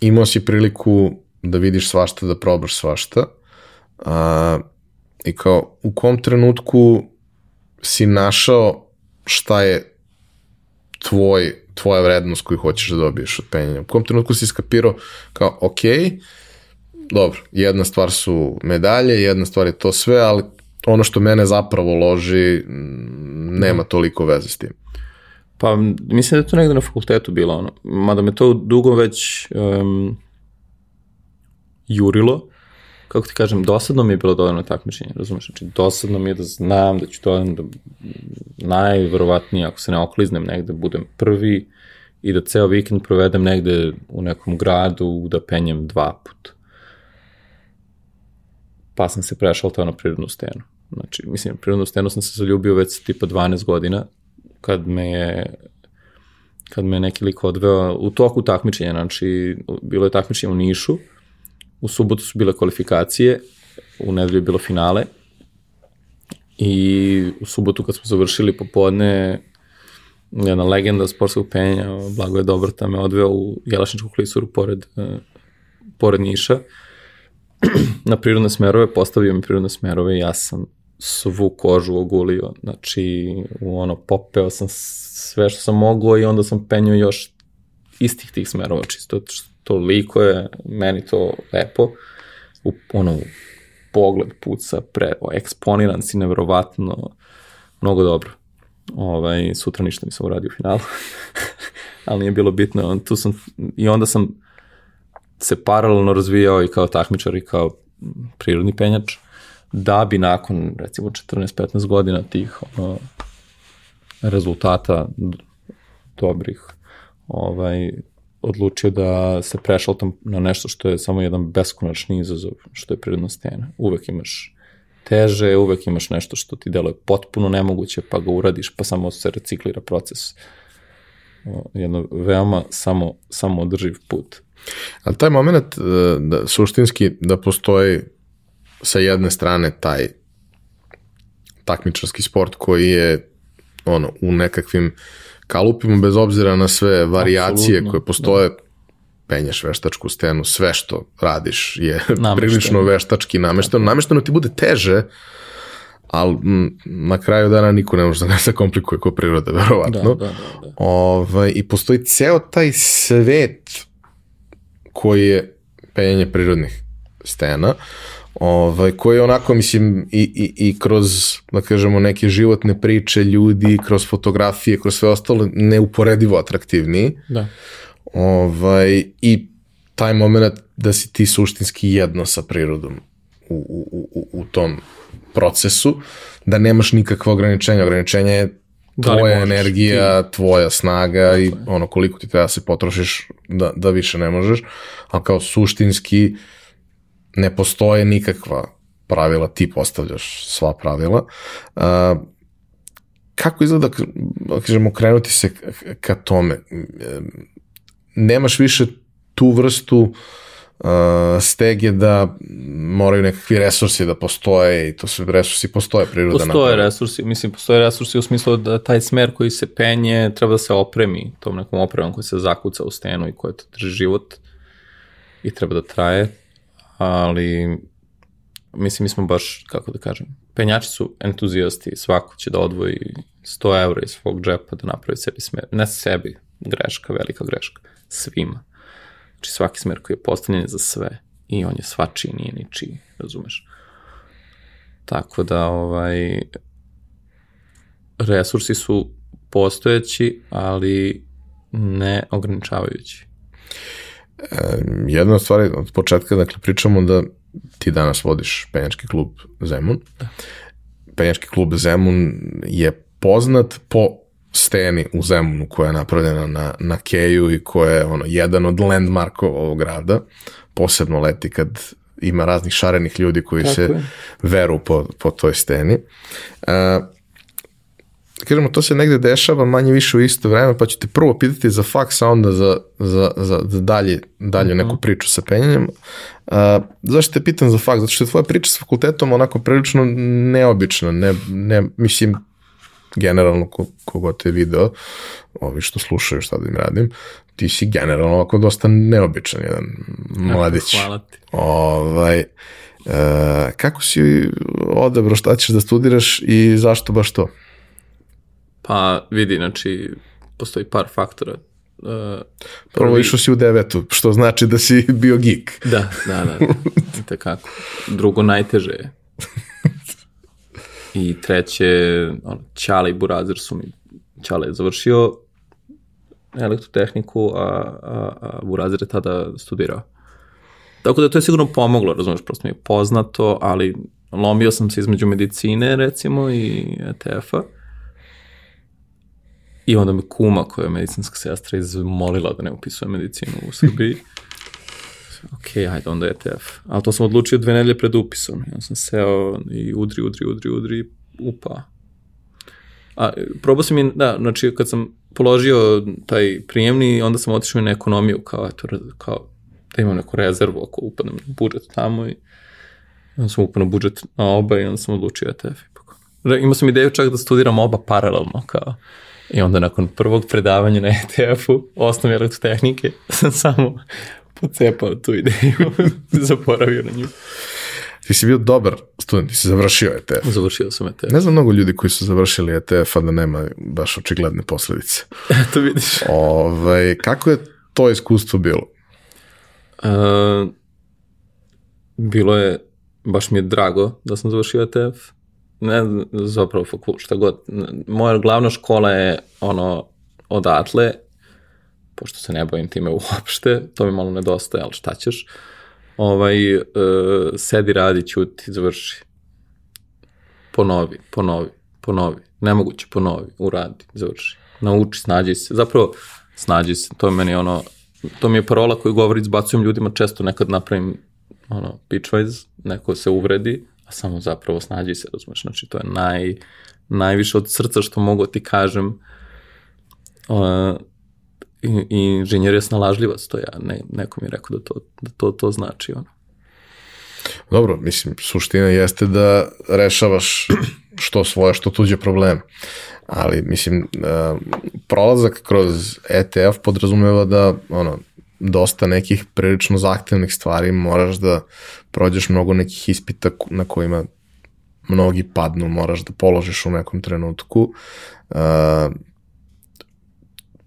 imao si priliku da vidiš svašta, da probaš svašta. A, I kao, u kom trenutku si našao šta je tvoj, tvoja vrednost koju hoćeš da dobiješ od penjanja? U kom trenutku si skapirao kao, ok, dobro, jedna stvar su medalje, jedna stvar je to sve, ali ono što mene zapravo loži nema toliko veze s tim. Pa mislim da je to negde na fakultetu bilo ono, mada me to dugo već um, jurilo, kako ti kažem, dosadno mi je bilo dovoljno takmičenje, razumeš, znači dosadno mi je da znam da ću to da najverovatnije, ako se ne okliznem negde, budem prvi i da ceo vikend provedem negde u nekom gradu da penjem dva puta. Pa sam se prešao to na prirodnu stenu. Znači, mislim, prirodno steno sam se zaljubio već tipa 12 godina, kad me je kad me neki lik odveo u toku takmičenja, znači bilo je takmičenje u Nišu, u subotu su bile kvalifikacije, u nedelju je bilo finale i u subotu kad smo završili popodne jedna legenda sportskog penja, Blagoje Dobrta, me odveo u Jelašničku klisuru pored, pored Niša. Na prirodne smerove, postavio mi prirodne smerove i ja sam svu kožu ogulio, znači ono popeo sam sve što sam mogao i onda sam penio još istih tih smerova, čisto toliko je meni to lepo. u, ono, pogled puca, pre, o, eksponiran si neverovatno, mnogo dobro. Ovaj, sutra ništa nisam uradio u finalu, ali nije bilo bitno. Tu sam, I onda sam se paralelno razvijao i kao takmičar i kao prirodni penjač, da bi nakon recimo 14-15 godina tih rezultata dobrih ovaj, odlučio da se prešaltam na nešto što je samo jedan beskonačni izazov, što je prirodna stena. Uvek imaš teže, uvek imaš nešto što ti deluje potpuno nemoguće, pa ga uradiš, pa samo se reciklira proces. Jedno veoma samo, samo održiv put. Ali taj moment, e, da, suštinski, da postoji sa jedne strane taj takmičarski sport koji je ono, u nekakvim kalupima, bez obzira na sve varijacije Absolutno, koje postoje, da. penješ veštačku stenu, sve što radiš je namešteno. prilično veštački namešteno. Namešteno ti bude teže, ali na kraju dana niko ne može da ne se komplikuje ko priroda, verovatno. Da, da, da, da. Ovaj, I postoji ceo taj svet koji je penjanje prirodnih stena, ovaj, koji je onako, mislim, i, i, i kroz, da kažemo, neke životne priče ljudi, kroz fotografije, kroz sve ostalo, neuporedivo atraktivniji. Da. Ovaj, I taj moment da si ti suštinski jedno sa prirodom u, u, u, u tom procesu, da nemaš nikakve ograničenja. Ograničenje je da tvoja da energija, ti... tvoja snaga i ono koliko ti treba da se potrošiš da, da više ne možeš, a kao suštinski ne postoje nikakva pravila, ti postavljaš sva pravila. Uh, kako izgleda, da kažemo, krenuti se ka tome? Nemaš više tu vrstu uh, stege da moraju nekakvi resursi da postoje i to su resursi postoje priroda postoje napravi. resursi mislim postoje resursi u smislu da taj smer koji se penje treba da se opremi tom nekom opremom koji se zakuca u stenu i koja to drži život i treba da traje ali mislim mi smo baš kako da kažem penjači su entuzijasti svako će da odvoji 100 evra iz svog džepa da napravi sebi smer ne sebi greška velika greška svima Znači svaki smer koji je postavljen za sve i on je svačiji, nije ničiji, razumeš? Tako da, ovaj, resursi su postojeći, ali ne ograničavajući. E, jedna od stvari od početka, dakle, pričamo da ti danas vodiš penjački klub Zemun. Da. Penjački klub Zemun je poznat po steni u Zemunu koja je napravljena na, na Keju i koja je ono, jedan od landmarkova ovog grada. Posebno leti kad ima raznih šarenih ljudi koji Tako se je. veru po, po toj steni. Uh, kažemo, to se negde dešava manje više u isto vreme, pa ću te prvo pitati za faks, a onda za, za, za, za dalje, dalje neku mhm. priču sa penjanjem. Uh, zašto te pitam za faks? Zato što je tvoja priča s fakultetom onako prilično neobična, ne, ne, mislim, generalno ko, kogod te video, ovi što slušaju šta da im radim, ti si generalno ovako dosta neobičan jedan mladić. Hvala ti. Ovaj, e, kako si odabro šta ćeš da studiraš i zašto baš to? Pa vidi, znači, postoji par faktora. Uh, Prvo išao si u devetu, što znači da si bio geek. Da, da, da, tekako. Drugo najteže je. I treće, ono, Ćale i Burazer su mi, Ćale je završio elektrotehniku, a, a, a Burazer je tada studirao. Tako da to je sigurno pomoglo, razumeš, prosto mi je poznato, ali lomio sam se između medicine, recimo, i ETF-a. I onda me kuma, koja je medicinska sestra, izmolila da ne upisuje medicinu u Srbiji. ok, ajde, onda ETF. Ali to sam odlučio dve nedelje pred upisom. Ja sam seo i udri, udri, udri, udri, upa. A, probao sam i, da, znači, kad sam položio taj prijemni, onda sam otišao na ekonomiju, kao, eto, kao, da imam neku rezervu ako upadnem na budžet tamo i onda sam upao na budžet na oba i onda sam odlučio ETF. Imao sam ideju čak da studiram oba paralelno, kao, I onda nakon prvog predavanja na ETF-u, osnovi elektrotehnike, sam samo pocepao tu ideju, zaboravio na nju. Ti si bio dobar student, ti si završio ETF. Završio sam ETF. Ne znam mnogo ljudi koji su završili ETF, a da nema baš očigledne posledice. to vidiš. Ove, ovaj, kako je to iskustvo bilo? Uh, bilo je, baš mi je drago da sam završio ETF, ne zapravo fakult, šta god. Moja glavna škola je ono odatle, pošto se ne bavim time uopšte, to mi malo nedostaje, ali šta ćeš, ovaj, uh, sedi, radi, ćuti, završi. Ponovi, ponovi, ponovi. Nemoguće, ponovi, uradi, završi. Nauči, snađi se. Zapravo, snađi se, to je meni ono, to mi je parola koju govori, izbacujem ljudima često, nekad napravim ono, pitchwise, neko se uvredi, samo zapravo snađi se, razumeš, znači to je naj, najviše od srca što mogu ti kažem, uh, i inženjer je snalažljivac, to ja, ne, neko mi je rekao da to, da to, to znači, ono. Dobro, mislim, suština jeste da rešavaš što svoje, što tuđe probleme. Ali, mislim, uh, prolazak kroz ETF podrazumeva da, ono, dosta nekih prilično zahtevnih stvari moraš da prođeš mnogo nekih ispita na kojima mnogi padnu, moraš da položiš u nekom trenutku. Uh,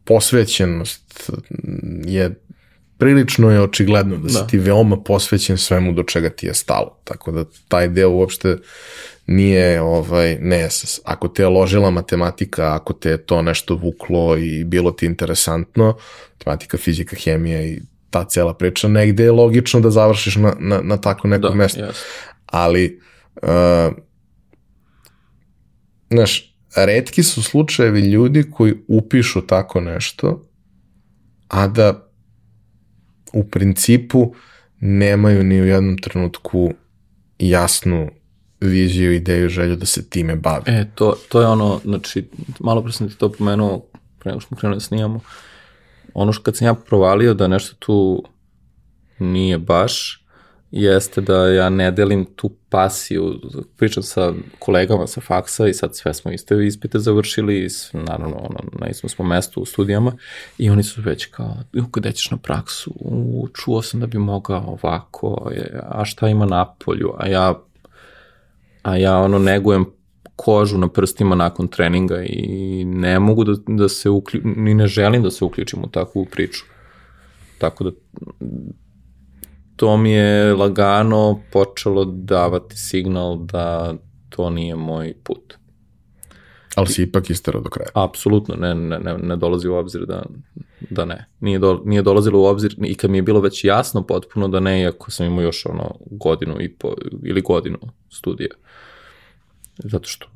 posvećenost je prilično je očigledno da si da. ti veoma posvećen svemu do čega ti je stalo. Tako da taj deo uopšte nije ovaj, ne, ako te je ložila matematika, ako te je to nešto vuklo i bilo ti interesantno, matematika, fizika, hemija i ta cela priča, negde je logično da završiš na, na, na tako neko da, mesto. Yes. Ali, uh, znaš, redki su slučajevi ljudi koji upišu tako nešto, a da u principu nemaju ni u jednom trenutku jasnu viziju, ideju, želju da se time bave. E, to, to je ono, znači, malo pre sam ti to pomenuo, pre nego smo krenuli da snimamo, ono što kad sam ja provalio da nešto tu nije baš, jeste da ja ne delim tu pasiju, pričam sa kolegama sa faksa i sad sve smo iste ispite završili, naravno ono, na istom smo mestu u studijama i oni su već kao, gde ćeš na praksu, u, čuo sam da bi mogao ovako, a šta ima na polju, a ja a ja ono negujem kožu na prstima nakon treninga i ne mogu da, da se uklju, ni ne želim da se uključim u takvu priču. Tako da to mi je lagano počelo davati signal da to nije moj put. Ali si ipak istero do kraja. Apsolutno, ne, ne, ne, ne dolazi u obzir da, da ne. Nije, do, nije dolazilo u obzir i kad mi je bilo već jasno potpuno da ne, iako sam imao još ono godinu i po, ili godinu studija. Zato što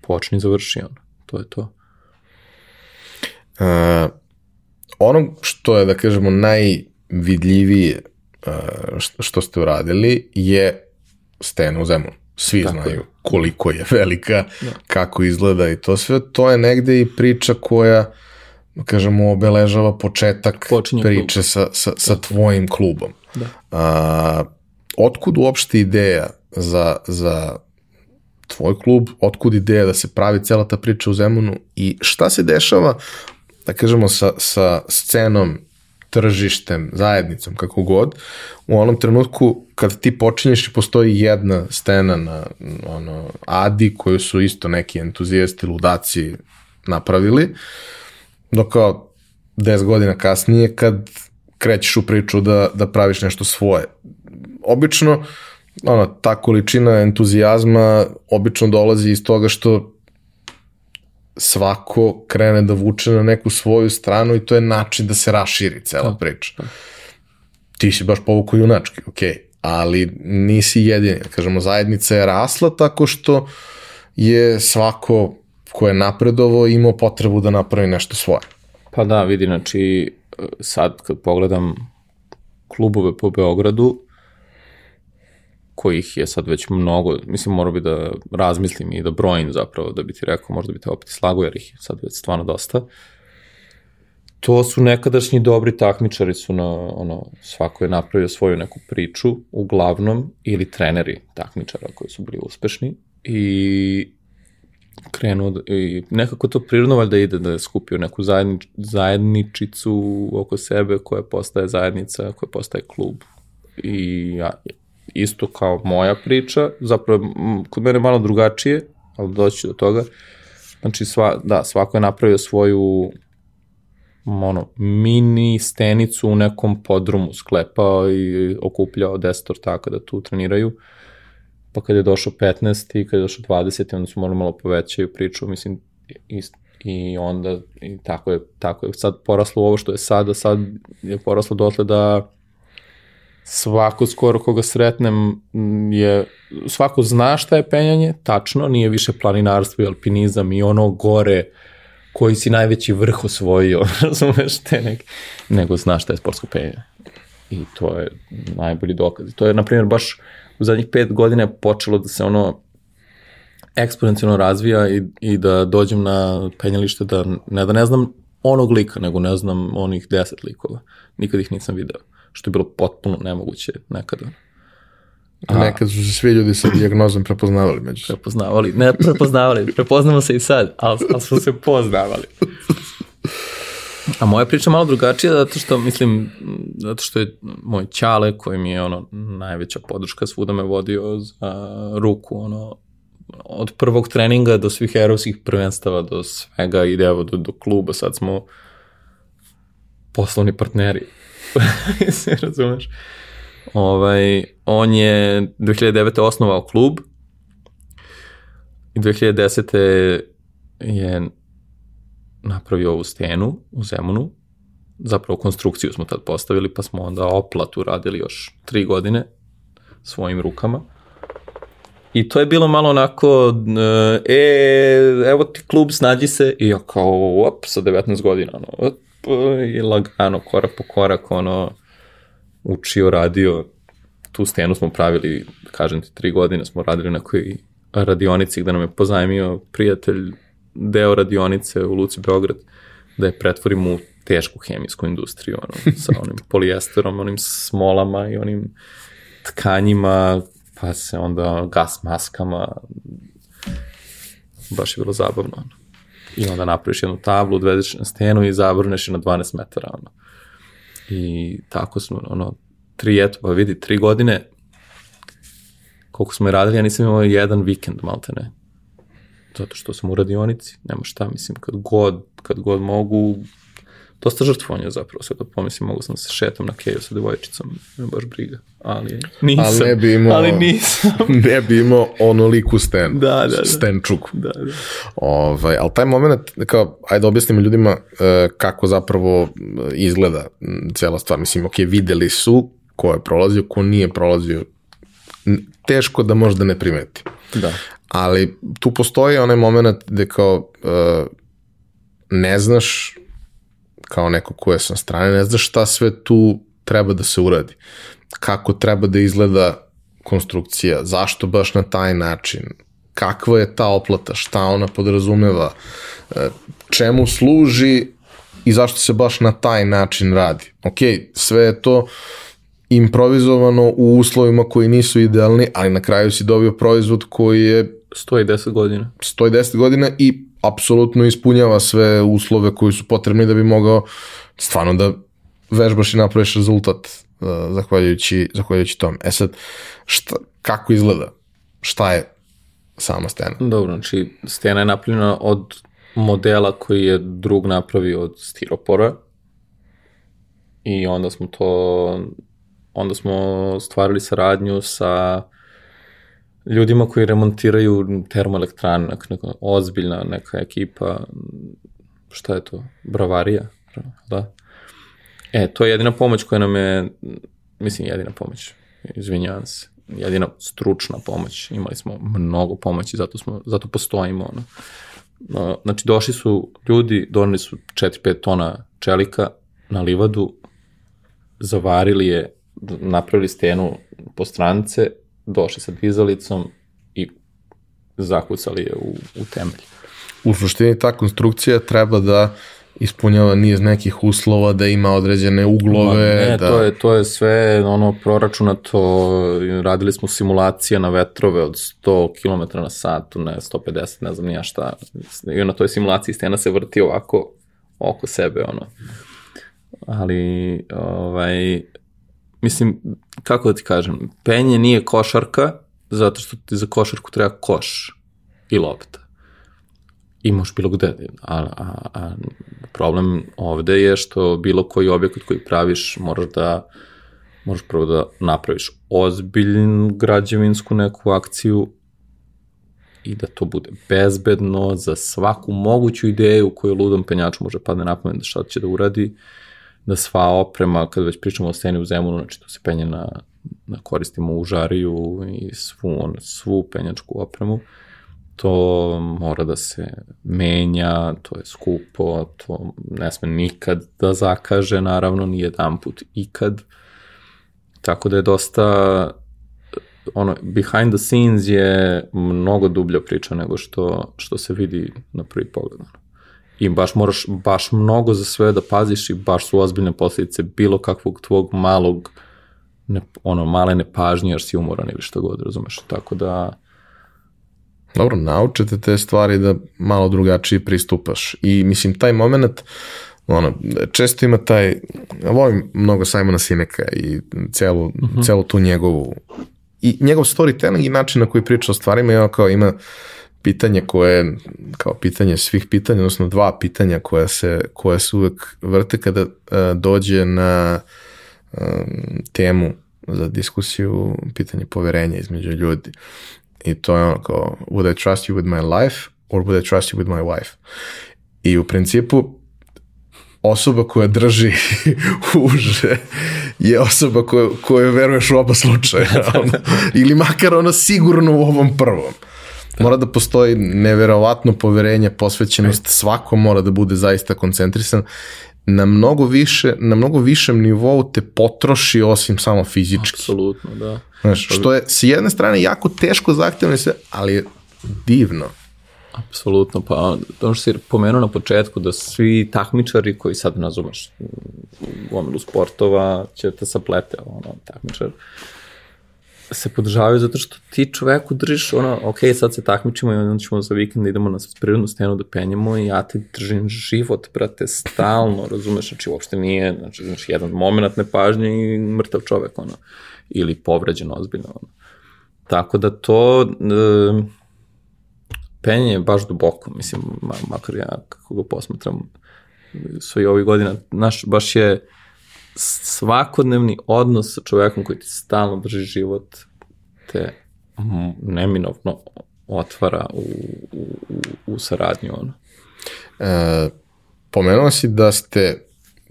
počni završi on. To je to. Uh, ono što je, da kažemo, najvidljivije što ste uradili je stena u zemlju. Svi Tako znaju je. koliko je velika, da. kako izgleda i to sve. To je negde i priča koja da kažemo, obeležava početak Počinje priče klub. sa, sa, sa da. tvojim klubom. Da. A, otkud uopšte ideja za, za tvoj klub, otkud ideja da se pravi cela ta priča u Zemunu i šta se dešava, da kažemo, sa, sa scenom, tržištem, zajednicom, kako god, u onom trenutku kad ti počinješ i postoji jedna stena na ono, Adi koju su isto neki entuzijasti, ludaci napravili, dok kao 10 godina kasnije kad krećeš u priču da, da praviš nešto svoje. Obično, ono, ta količina entuzijazma obično dolazi iz toga što svako krene da vuče na neku svoju stranu i to je način da se raširi cela da. priča. Da. Ti si baš povuku junački, okej, okay, ali nisi jedini. Kažemo, zajednica je rasla tako što je svako ko je napredovo imao potrebu da napravi nešto svoje. Pa da, vidi, znači sad kad pogledam klubove po Beogradu, kojih je sad već mnogo, mislim mora bi da razmislim i da brojim zapravo, da bi ti rekao, možda bi te opet slago, jer ih je sad već stvarno dosta. To su nekadašnji dobri takmičari su na, ono, svako je napravio svoju neku priču, uglavnom, ili treneri takmičara koji su bili uspešni i krenuo, da, i nekako to prirodno valjda ide da je skupio neku zajednič, zajedničicu oko sebe koja postaje zajednica, koja postaje klub. I ja, isto kao moja priča, zapravo kod mene malo drugačije, ali doći do toga. Znači, sva, da, svako je napravio svoju ono, mini stenicu u nekom podrumu sklepao i okupljao deset ortaka da tu treniraju. Pa kad je došao 15 i kad je došao 20 onda su morali malo povećaju priču, mislim, i, i onda i tako je, tako je sad poraslo ovo što je sada, sad je poraslo dotle da svako skoro koga sretnem je, svako zna šta je penjanje, tačno, nije više planinarstvo i alpinizam i ono gore koji si najveći vrh osvojio, razumeš te neke, nego zna šta je sportsko penjanje. I to je najbolji dokaz. I to je, na primjer, baš u zadnjih pet godina počelo da se ono eksponencijalno razvija i, i da dođem na penjalište da ne da ne znam onog lika, nego ne znam onih deset likova. Nikad ih nisam video što je bilo potpuno nemoguće nekada. A, Nekad su se svi ljudi sa diagnozom prepoznavali među se. Prepoznavali, ne prepoznavali, prepoznamo se i sad, ali, ali smo se poznavali. A moja priča malo drugačija zato što mislim, zato što je moj ćale koji mi je ono najveća podrška svuda me vodio za ruku, ono od prvog treninga do svih erovskih prvenstava, do svega ide evo do, do kluba, sad smo poslovni partneri se razumeš. Ovaj, on je 2009. osnovao klub i 2010. je napravio ovu stenu u Zemunu. Zapravo konstrukciju smo tad postavili, pa smo onda oplatu radili još tri godine svojim rukama. I to je bilo malo onako, e, evo ti klub, snađi se, i ja kao, op, sa 19 godina, ono, i lagano, korak po korak, ono, učio, radio, tu stenu smo pravili, kažem ti, tri godine smo radili na nekoj radionici gde nam je pozajmio prijatelj deo radionice u Luci Beograd, da je pretvorimo u tešku hemijsku industriju, ono, sa onim polijesterom, onim smolama i onim tkanjima, pa se onda gas maskama, baš je bilo zabavno. Ono. I onda napraviš jednu tablu, odvedeš na stenu i zavrneš je na 12 metara. Ono. I tako smo, ono, tri, eto, pa vidi, tri godine, koliko smo je radili, ja nisam imao jedan vikend, malte ne. Zato što sam u radionici, nema šta, mislim, kad god, kad god mogu, dosta žrtvovanja zapravo, sve to pomislim, mogu sam da se šetam na keju sa devojčicom, ne baš briga, ali nisam, ali, ne bi imao, ali nisam. ne bi imao onoliku sten, da, da, da. stenčuku. Da, da. Ovaj, ali taj moment, kao, ajde objasnimo ljudima uh, kako zapravo e, izgleda cela stvar, mislim, ok, videli su ko je prolazio, ko nije prolazio, teško da možda ne primeti. Da. Ali tu postoji onaj moment gde kao uh, ne znaš kao neko ko je sa strane, ne znaš šta sve tu treba da se uradi. Kako treba da izgleda konstrukcija, zašto baš na taj način, kakva je ta oplata, šta ona podrazumeva, e, čemu služi i zašto se baš na taj način radi. Ok, sve je to improvizovano u uslovima koji nisu idealni, ali na kraju si dobio proizvod koji je 110 godina. 110 godina i apsolutno ispunjava sve uslove koji su potrebni da bi mogao stvarno da vežbaš i napraviš rezultat uh, zahvaljujući, zahvaljujući tom. E sad, šta, kako izgleda? Šta je sama stena? Dobro, znači stena je napravljena od modela koji je drug napravio od stiropora i onda smo to onda smo stvarili saradnju sa ljudima koji remontiraju termoelektrane, neka, neka ozbiljna neka ekipa, šta je to, bravarija, da. E, to je jedina pomoć koja nam je, mislim, jedina pomoć, izvinjavam se, jedina stručna pomoć, imali smo mnogo pomoći, zato, smo, zato postojimo, ono. Znači, došli su ljudi, doneli su 4-5 tona čelika na livadu, zavarili je, napravili stenu po strance, došli sa dizalicom i zakucali je u, u temelj. U suštini ta konstrukcija treba da ispunjava niz nekih uslova, da ima određene uglove. Ma, ne, da... to, je, to je sve ono proračunato, radili smo simulacije na vetrove od 100 km na satu, ne 150, ne znam nija šta. I na toj simulaciji stena se vrti ovako oko sebe, ono. Ali, ovaj, mislim, kako da ti kažem, penje nije košarka, zato što ti za košarku treba koš i lopta. I možeš bilo gde, a, a, a Problem ovde je što bilo koji objekat koji praviš moraš da moraš prvo da napraviš ozbiljnu građevinsku neku akciju i da to bude bezbedno za svaku moguću ideju koju ludom penjaču može padne na pamet da šta će da uradi, da sva oprema, kad već pričamo o sceni u Zemunu, znači to se penje na, na koristimo u žariju i svu, on, svu penjačku opremu, to mora da se menja, to je skupo, to ne sme nikad da zakaže, naravno, ni jedan put ikad. Tako da je dosta ono, behind the scenes je mnogo dublja priča nego što, što se vidi na prvi pogled. I baš moraš baš mnogo za sve da paziš i baš su ozbiljne posljedice bilo kakvog tvog malog ne, ono, male nepažnje jer si umoran ili što god, razumeš. Tako da... Dobro, naučete te stvari da malo drugačije pristupaš. I mislim, taj moment, ono, često ima taj, volim mnogo Simona Sineka i celu, uh mhm. -huh. celu tu njegovu i njegov storytelling i način na koji priča o stvarima ima kao ima pitanje koje kao pitanje svih pitanja, odnosno dva pitanja koja se, koja se uvek vrte kada uh, dođe na um, temu za diskusiju pitanje poverenja između ljudi. I to je ono kao, would I trust you with my life or would I trust you with my wife? I u principu osoba koja drži uže je osoba koja, koja veruješ u oba slučaja. Ili makar ono sigurno u ovom prvom. Mora da postoji neverovatno poverenje, posvećenost, svako mora da bude zaista koncentrisan na mnogo više, na mnogo višem nivou te potroši osim samo fizički. Apsolutno, da. Znaš, što je s jedne strane jako teško zahtevno sve, ali je divno. Apsolutno, pa to što si pomenuo na početku da svi takmičari koji sad nazumeš u gomilu sportova će te saplete, ono, takmičar, se podržavaju zato što ti čoveku držiš ono, ok, sad se takmičimo i onda ćemo za vikend da idemo na prirodnu stenu da penjemo i ja ti držim život, brate, stalno, razumeš, znači uopšte nije, znači, znači jedan moment nepažnje i mrtav čovek, ono, ili povređen ozbiljno, ono. Tako da to, e, penje je baš duboko, mislim, makar ja kako ga posmatram sve ovih godina, naš, baš je svakodnevni odnos sa čovekom koji ti stalno drži život, te neminovno otvara u, u, u, saradnju. Ono. E, pomenuo si da ste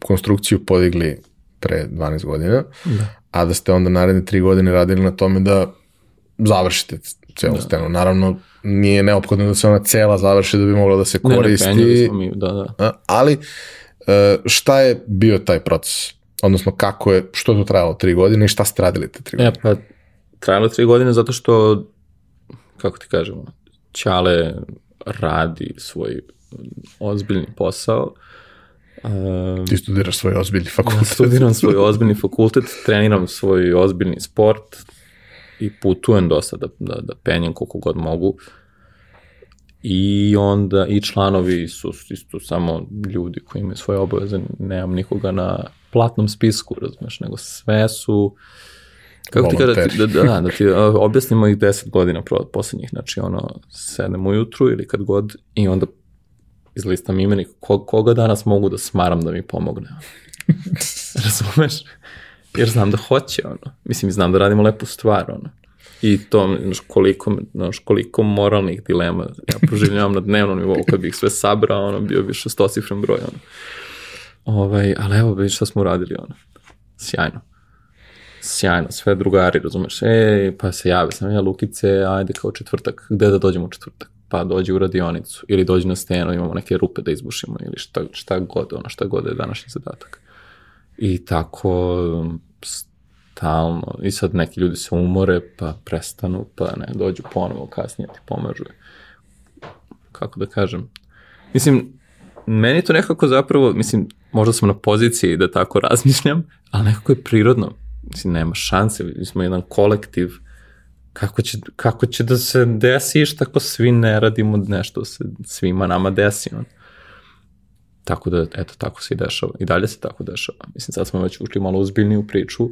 konstrukciju podigli pre 12 godina, da. a da ste onda naredne 3 godine radili na tome da završite celu da. stenu. Naravno, nije neophodno da se ona cela završi da bi mogla da se koristi. Ne, ne, smo mi, da, da. Ali, e, šta je bio taj proces? Odnosno, kako je, što je to trajalo tri godine i šta ste radili te tri godine? E, pa, trajalo tri godine zato što, kako ti kažemo, Ćale radi svoj ozbiljni posao. Um, ti studiraš svoj ozbiljni fakultet. Ja studiram svoj ozbiljni fakultet, treniram svoj ozbiljni sport, i putujem dosta da, da, da penjem koliko god mogu. I onda i članovi su isto samo ljudi koji imaju svoje obaveze, nemam nikoga na platnom spisku, razumeš, nego sve su Kako ti kada ti, da, da, da ti objasnimo ih 10 godina poslednjih, znači ono, sedem ujutru ili kad god i onda izlistam imenik koga danas mogu da smaram da mi pomogne. Razumeš? jer znam da hoće, ono. Mislim, znam da radimo lepu stvar, ono. I to, znaš, koliko, znaš, koliko moralnih dilema ja proživljavam na dnevnom nivou, kad bih sve sabrao, ono, bio bi šestocifren broj, ono. Ovaj, ali evo, vidi šta smo uradili, ono. Sjajno. Sjajno, sve drugari, razumeš, e, pa se javi sam ja, Lukice, ajde kao četvrtak, gde da dođemo u četvrtak? Pa dođi u radionicu, ili dođi na stenu, imamo neke rupe da izbušimo, ili šta, šta god, ono, šta god je današnji zadatak. I tako stalno, i sad neki ljudi se umore, pa prestanu, pa ne, dođu ponovo kasnije ti pomažu. Kako da kažem? Mislim, meni to nekako zapravo, mislim, možda sam na poziciji da tako razmišljam, ali nekako je prirodno. Mislim, nema šanse, mi smo jedan kolektiv, kako će, kako će da se desi što ako svi ne radimo nešto se svima nama desi. On. Tako da, eto, tako se i dešava. I dalje se tako dešava. Mislim, sad smo već ušli malo uzbiljniju priču,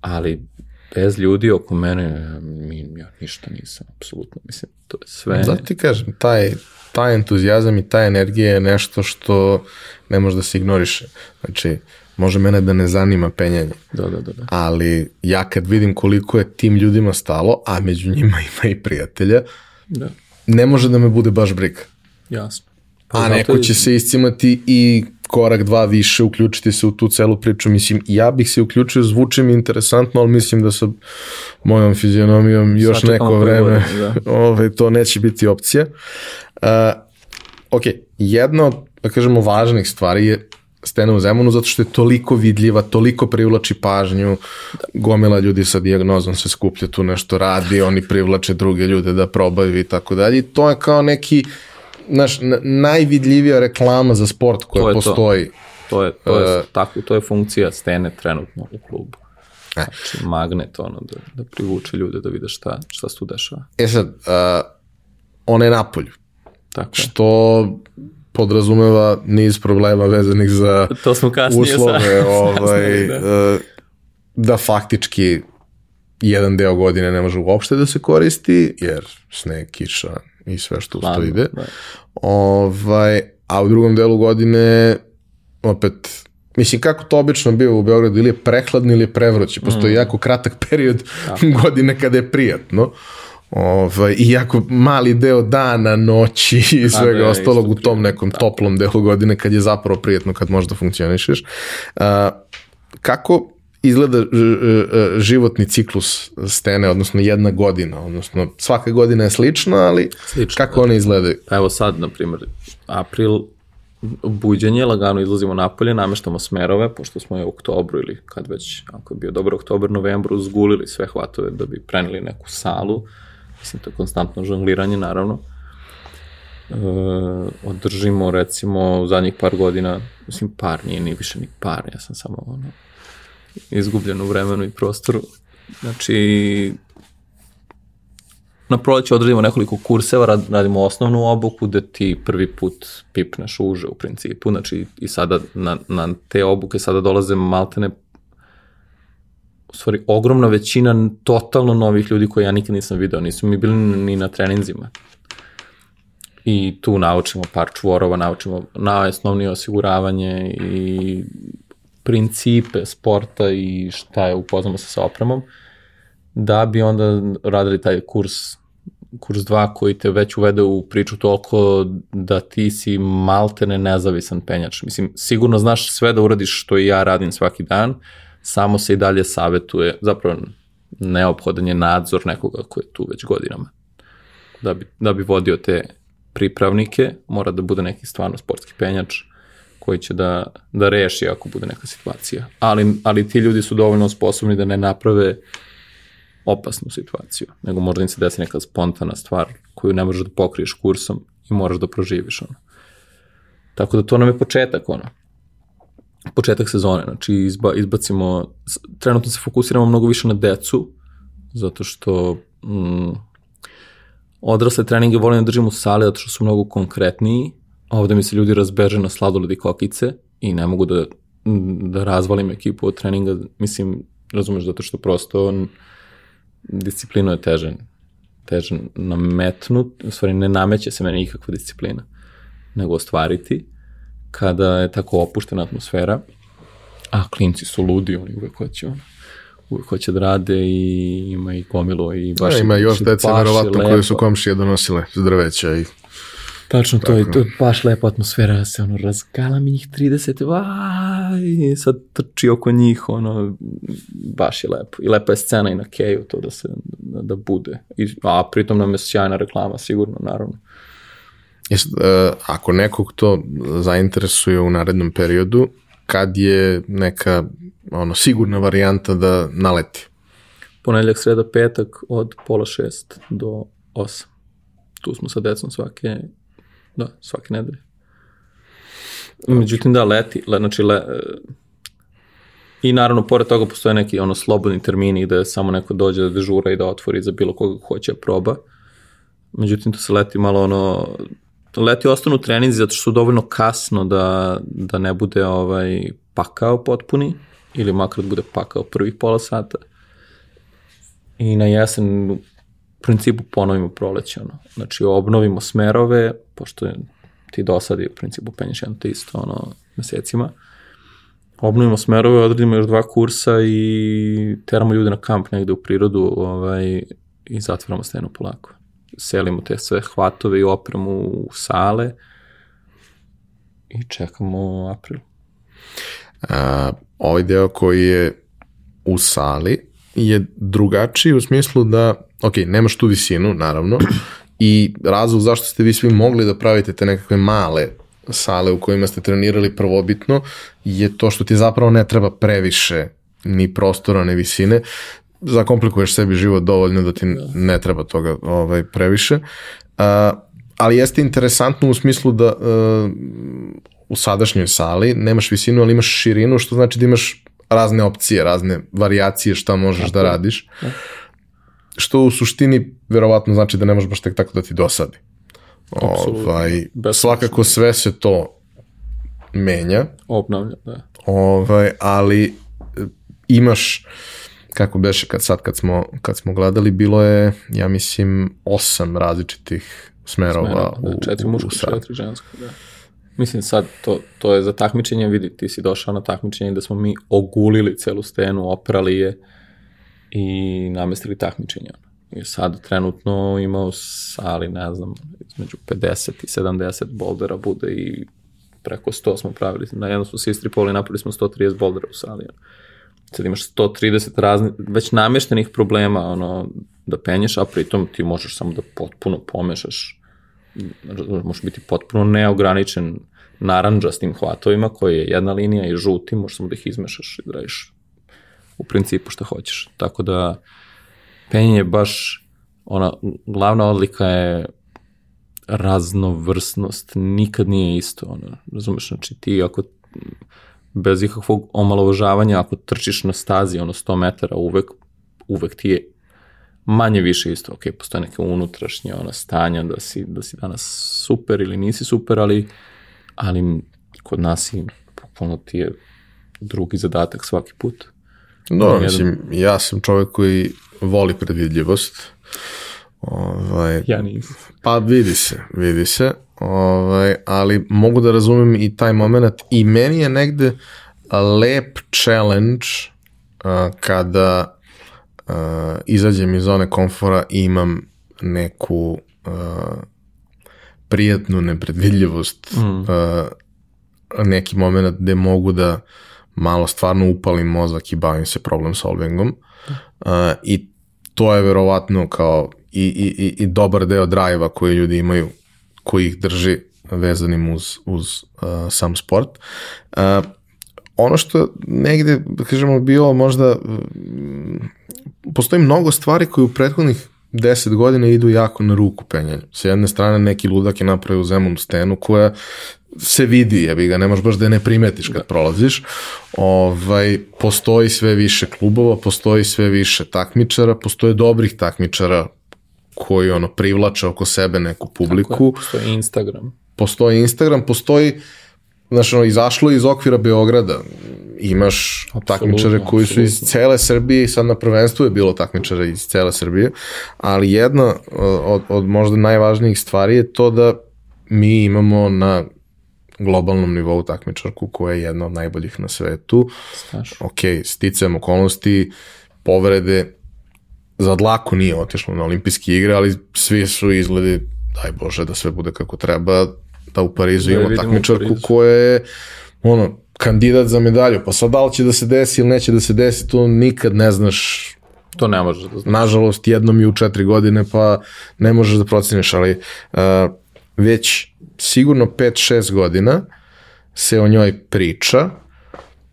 ali bez ljudi oko mene, mi, ja ništa nisam, apsolutno, mislim, to je sve... Zato ti kažem, taj, taj entuzijazam i ta energija je nešto što ne može da se ignoriše. Znači, može mene da ne zanima penjanje. Da, da, da, da. Ali ja kad vidim koliko je tim ljudima stalo, a među njima ima i prijatelja, da. ne može da me bude baš briga. Jasno. Pa a neko će se iscimati i korak dva više, uključiti se u tu celu priču. Mislim, ja bih se uključio, zvuči mi interesantno, ali mislim da sa mojom fizionomijom još Sačekamo neko vreme godine, da. ove, ovaj, to neće biti opcija. Uh, ok, jedna od, da kažemo, važnih stvari je Stena u Zemunu zato što je toliko vidljiva, toliko privlači pažnju, gomila ljudi sa dijagnozom se skuplja tu nešto radi, oni privlače druge ljude da probaju i tako dalje. To je kao neki naš najvidljivija reklama za sport koja to postoji. To. To je, to je, uh, tako, to je funkcija stene trenutno u klubu. E. Znači, magnet, ono, da, da privuče ljude da vide šta, šta se tu dešava. E sad, uh, ona je napolju. Tako je. Što podrazumeva niz problema vezanih za to smo kasnije uslove, sa, ovaj, da. Uh, da faktički jedan deo godine ne može uopšte da se koristi, jer sneg, kiša i sve što uz to ide. Da. Ovaj, a u drugom delu godine opet Mislim, kako to obično bio u Beogradu, ili je prehladno ili je prevroće. Postoji mm. jako kratak period da. godine kada je prijatno. Ovaj, I jako mali deo dana, noći i svega da, ostalog u tom nekom da. toplom delu godine kad je zapravo prijatno, kad možda funkcionišeš. Uh, kako izgleda životni ciklus stene, odnosno jedna godina, odnosno svaka godina je slična, ali slično, kako da. one izgledaju? Evo sad, na primjer, april, buđenje, lagano izlazimo napolje, nameštamo smerove, pošto smo je u oktobru ili kad već, ako je bio dobar oktober, novembru, zgulili sve hvatove da bi preneli neku salu, mislim, to je konstantno žongliranje, naravno. E, održimo, recimo, u zadnjih par godina, mislim, par, nije ni više ni par, ja sam samo, ono, izgubljen u vremenu i prostoru. Znači, na proleće odradimo nekoliko kurseva, radimo osnovnu obuku da ti prvi put pipneš uže u principu, znači i sada na, na te obuke sada dolaze maltene u stvari ogromna većina totalno novih ljudi koje ja nikad nisam video, nisu mi bili ni na treninzima. I tu naučimo par čvorova, naučimo najosnovnije osiguravanje i principe sporta i šta je upoznamo se sa opremom, da bi onda radili taj kurs kurs 2 koji te već uvede u priču toliko da ti si maltene nezavisan penjač. Mislim, sigurno znaš sve da uradiš što i ja radim svaki dan, samo se i dalje savetuje, zapravo neophodan je nadzor nekoga ko je tu već godinama. Da bi, da bi vodio te pripravnike, mora da bude neki stvarno sportski penjač, koji će da, da reši ako bude neka situacija. Ali, ali ti ljudi su dovoljno sposobni da ne naprave opasnu situaciju, nego možda im se desi neka spontana stvar koju ne možeš da pokriješ kursom i moraš da proživiš ono. Tako da to nam je početak ono. Početak sezone, znači izba, izbacimo, trenutno se fokusiramo mnogo više na decu, zato što mm, odrasle treninge volim da držim u sali, zato što su mnogo konkretniji, ovde mi se ljudi razbeže na sladoled i kokice i ne mogu da, da razvalim ekipu od treninga, mislim, razumeš, zato što prosto on, disciplinu je teže, teže nametnut, u stvari ne nameće se meni nikakva disciplina, nego ostvariti. Kada je tako opuštena atmosfera, a klinci su ludi, oni uvek hoće ono, uvek hoće da rade i ima i gomilu i baš... Ja, ima još dece, verovatno, koje su komšije donosile zdrveća i Tačno to, i to je baš lepa atmosfera, se ono razgala mi njih 30, vaj, i sad trči oko njih, ono, baš je lepo. I lepa je scena i na keju to da se, da, da bude. I, a pritom nam je sjajna reklama, sigurno, naravno. Jest, uh, ako nekog to zainteresuje u narednom periodu, kad je neka ono, sigurna varijanta da naleti? Ponedljak, sreda, petak od pola šest do osam. Tu smo sa decom svake Da, svake nedelje. Međutim, da, leti, le, znači, le, i naravno, pored toga postoje neki ono slobodni termini gde samo neko dođe da dežura i da otvori za bilo koga hoće da proba. Međutim, to se leti malo ono, leti ostanu treninzi zato što su dovoljno kasno da, da ne bude ovaj pakao potpuni ili makar da bude pakao prvih pola sata i na jesen u principu ponovimo proleće. Ono. Znači obnovimo smerove, pošto ti dosadi u principu penješ jedno te isto ono, mesecima. Obnovimo smerove, odredimo još dva kursa i teramo ljude na kamp negde u prirodu ovaj, i zatvoramo stenu polako. Selimo te sve hvatove i opremu u sale i čekamo april. A, ovaj deo koji je u sali je drugačiji u smislu da, ok, nemaš tu visinu, naravno, i razlog zašto ste vi svi mogli da pravite te nekakve male sale u kojima ste trenirali prvobitno je to što ti zapravo ne treba previše ni prostora, ni visine. Zakomplikuješ sebi život dovoljno da ti ne treba toga ovaj, previše. Uh, ali jeste interesantno u smislu da uh, u sadašnjoj sali nemaš visinu, ali imaš širinu, što znači da imaš razne opcije, razne variacije šta možeš da radiš. Što u suštini verovatno znači da ne možeš baš tek tako da ti dosadi. Ovaj, svakako sve se to menja. Obnavlja, da. Ovaj, ali e, imaš kako beše kad sad kad smo, kad smo gledali, bilo je, ja mislim, osam različitih smerova, smerova da, u, četiri muško, četiri žensko, da. Mislim sad, to, to je za takmičenje, vidi, ti si došao na takmičenje da smo mi ogulili celu stenu, oprali je i namestili takmičenje. I sad trenutno ima u sali, ne znam, između 50 i 70 boldera bude i preko 100 smo pravili. Na jednom smo se istripoli, napravili smo 130 boldera u sali. Sad imaš 130 raznih, već nameštenih problema, ono, da penješ, a pritom ti možeš samo da potpuno pomešaš može biti potpuno neograničen naranđastim hvatovima koji je jedna linija i žutim, možeš samo da ih izmešaš i da radiš u principu što hoćeš. Tako da penjenje je baš ona glavna odlika je raznovrsnost, nikad nije isto, ono, razumeš, znači ti ako bez ikakvog omalovažavanja, ako trčiš na stazi, ono 100 metara, uvek, uvek ti je manje više isto, ok, postoje neke unutrašnje ona stanja da si, da si danas super ili nisi super, ali, ali kod nas i potpuno ti je drugi zadatak svaki put. No, mislim, ja sam čovjek koji voli predvidljivost. Ovaj, ja nisam. Pa vidi se, vidi se, ovaj, ali mogu da razumem i taj moment i meni je negde lep challenge uh, kada uh, izađem iz zone komfora i imam neku uh, prijatnu nepredvidljivost, mm. uh, neki moment gde mogu da malo stvarno upalim mozak i bavim se problem solvingom uh, i to je verovatno kao i, i, i, i dobar deo drajva koji ljudi imaju koji ih drži vezanim uz, uz uh, sam sport. Uh, ono što negde, da kažemo, bilo možda, postoji mnogo stvari koje u prethodnih 10 godina idu jako na ruku penjanju. Sa jedne strane neki ludak je napravio zemom stenu koja se vidi, jebi ga, nemaš baš da je ne primetiš kad da. prolaziš. Ovaj, postoji sve više klubova, postoji sve više takmičara, postoje dobrih takmičara koji ono privlače oko sebe neku publiku. Tako je, postoji Instagram. Postoji Instagram, postoji znaš, ono, izašlo iz okvira Beograda. Imaš absolutno, takmičare koji su iz cele Srbije i sad na prvenstvu je bilo takmičara iz cele Srbije, ali jedna od, od možda najvažnijih stvari je to da mi imamo na globalnom nivou takmičarku koja je jedna od najboljih na svetu. Staš. Ok, sticajem okolnosti, povrede, za dlako nije otišlo na olimpijske igre, ali svi su izgledi, daj Bože da sve bude kako treba, da u Parizu da, ima takmičarku koja je ono, kandidat za medalju, pa sad da li će da se desi ili neće da se desi, to nikad ne znaš To ne možeš da znaš. Nažalost, jednom i u četiri godine, pa ne možeš da proceniš, ali uh, već sigurno 5-6 godina se o njoj priča,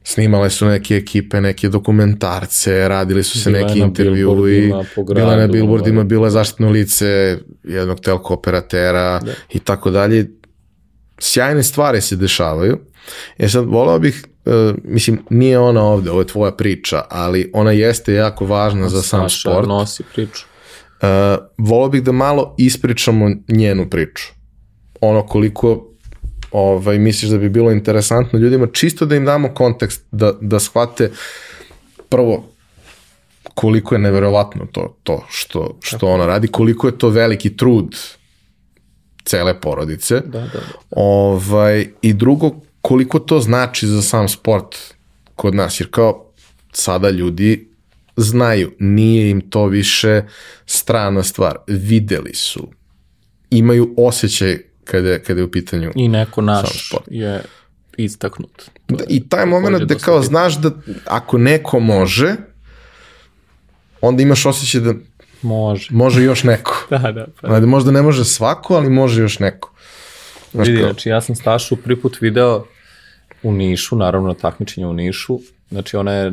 snimale su neke ekipe, neke dokumentarce, radili su se bila neki intervju i bila na billboardima, bilo je zaštitno lice jednog telko operatera da. i tako dalje sjajne stvari se dešavaju. E sad, volao bih, uh, mislim, nije ona ovde, ovo je tvoja priča, ali ona jeste jako važna za sam Saša sport. nosi priču. Uh, volao bih da malo ispričamo njenu priču. Ono koliko ovaj, misliš da bi bilo interesantno ljudima, čisto da im damo kontekst, da, da shvate prvo koliko je neverovatno to, to što, što ona radi, koliko je to veliki trud cele porodice. Da, da, da. Ovaj, I drugo, koliko to znači za sam sport kod nas, jer kao sada ljudi znaju, nije im to više strana stvar, videli su, imaju osjećaj kada, kada je u pitanju I neko naš sport. je istaknut. Da, I taj moment da dosta kao znaš da ako neko može, onda imaš osjećaj da Može. može još neko. Da, da. Pa. Da možda ne može svako, ali može još neko. Znaš Vidi, kao, znači ja sam Stašu prvi put video u Nišu, naravno na takmičenju u Nišu. Znači ona je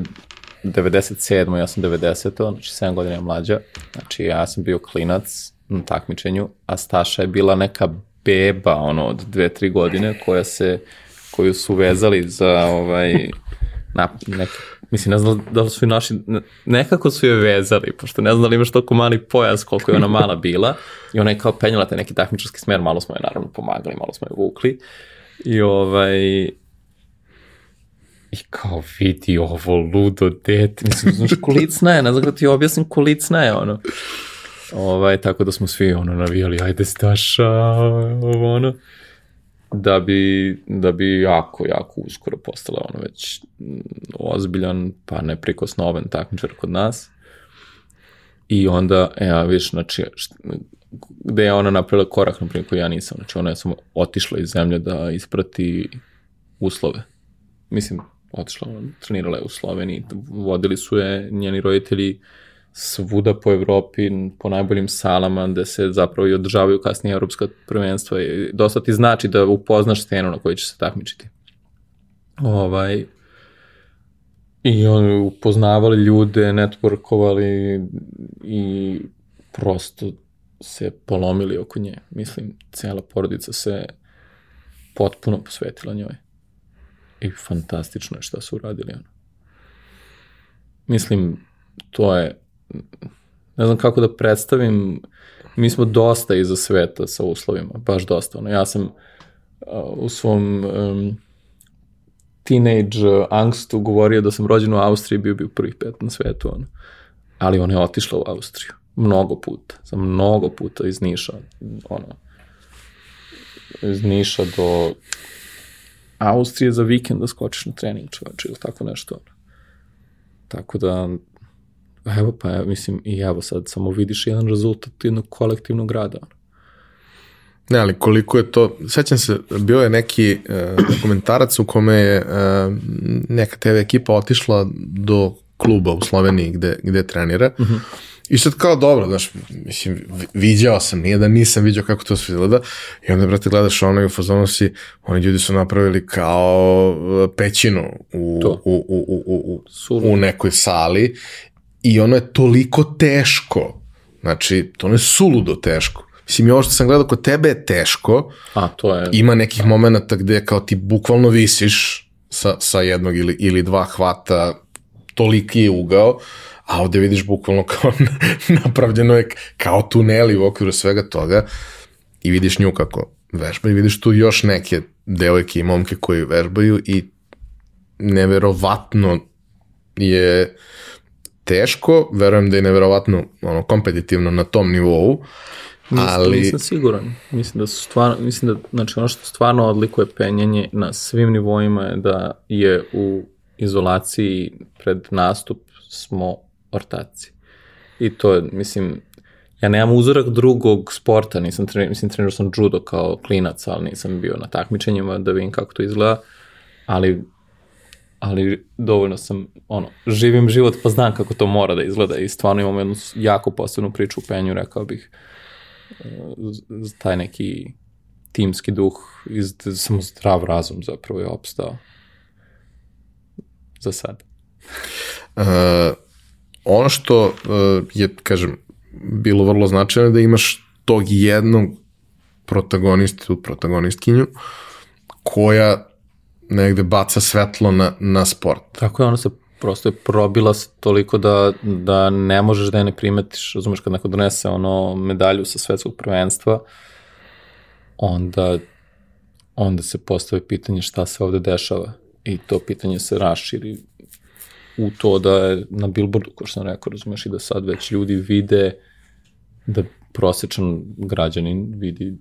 97. ja sam 90. Znači 7 godina mlađa. Znači ja sam bio klinac na takmičenju, a Staša je bila neka beba ono od 2-3 godine koja se koju su vezali za ovaj na, neke, mislim, ne znam da li su i naši, ne- nekako su je vezali, pošto ne znam da li imaš toliko mali pojas koliko je ona mala bila i ona je kao penjala taj neki takmičarski smer, malo smo je naravno pomagali, malo smo je vukli i ovaj i kao vidi ovo ludo dete, mislim, znaš, kolicna je, ne znam kako ti objasnim, kolicna je, ono. Ovaj, tako da smo svi ono navijali, ajde Staša, ovo ono da bi, da bi jako, jako uskoro postala ono već mm, ozbiljan, pa neprikosnoven takmičar kod nas. I onda, evo, vidiš, znači, gde je ona napravila korak, na primjer, koji ja nisam. Znači, ona je samo otišla iz zemlje da isprati uslove. Mislim, otišla, trenirala je u Sloveniji, vodili su je njeni roditelji svuda po Evropi, po najboljim salama, gde se zapravo i održavaju kasnije evropska prvenstva. I dosta ti znači da upoznaš scenu na kojoj će se takmičiti. Ovaj, I oni upoznavali ljude, networkovali i prosto se polomili oko nje. Mislim, cela porodica se potpuno posvetila njoj. I fantastično je šta su uradili. Ono. Mislim, to je ne znam kako da predstavim, mi smo dosta iza sveta sa uslovima, baš dosta. Ono, ja sam uh, u svom um, teenage angstu govorio da sam rođen u Austriji, bio bi u prvih pet na svetu, ono. ali ona je otišla u Austriju. Mnogo puta, za mnogo puta iz Niša, ono, iz Niša do Austrije za vikend da skočiš na trening čoveče ili tako nešto. Ono. Tako da, evo pa, ja mislim, i evo sad samo vidiš jedan rezultat jednog kolektivnog rada. Ne, ali koliko je to, sećam se, bio je neki uh, dokumentarac u kome je uh, neka TV ekipa otišla do kluba u Sloveniji gde, gde trenira. Uh -huh. I sad kao dobro, znaš, mislim, vi- viđao sam, nije da nisam viđao kako to sve izgleda. I onda, brate, gledaš ono i u fazonu si, oni ljudi su napravili kao uh, pećinu u, To. u, u, u, u, u, u nekoj sali i ono je toliko teško. Znači, to ono je suludo teško. Mislim, i ovo što sam gledao kod tebe je teško, A, to je, ima nekih momenta gde kao ti bukvalno visiš sa, sa jednog ili, ili dva hvata, toliki je ugao, a ovde vidiš bukvalno kao napravljeno je kao tuneli u okviru svega toga i vidiš nju kako vežba i vidiš tu još neke devojke i momke koji vežbaju i neverovatno je teško, verujem da je neverovatno ono, kompetitivno na tom nivou, nisam, ali nisam siguran. Mislim da su stvarno, mislim da, znači ono što stvarno odlikuje penjanje na svim nivoima je da je u izolaciji pred nastup smo ortaci. I to je, mislim, ja nemam uzorak drugog sporta, nisam trenirao, mislim, trenirao sam judo kao klinac, ali nisam bio na takmičenjima da vidim kako to izgleda, ali ali dovoljno sam, ono, živim život pa znam kako to mora da izgleda i stvarno imam jednu jako posebnu priču u penju, rekao bih, z- taj neki timski duh, iz, samo zdrav razum zapravo je opstao. Za sad. Uh, ono što uh, je, kažem, bilo vrlo značajno da imaš tog jednog protagonistu, protagonistkinju, koja negde baca svetlo na, na sport. Tako je, ona se prosto je probila toliko da, da ne možeš da je ne primetiš, razumeš, kad neko donese ono medalju sa svetskog prvenstva, onda, onda se postavi pitanje šta se ovde dešava i to pitanje se raširi u to da je na billboardu, kao što sam rekao, razumeš, i da sad već ljudi vide da prosječan građanin vidi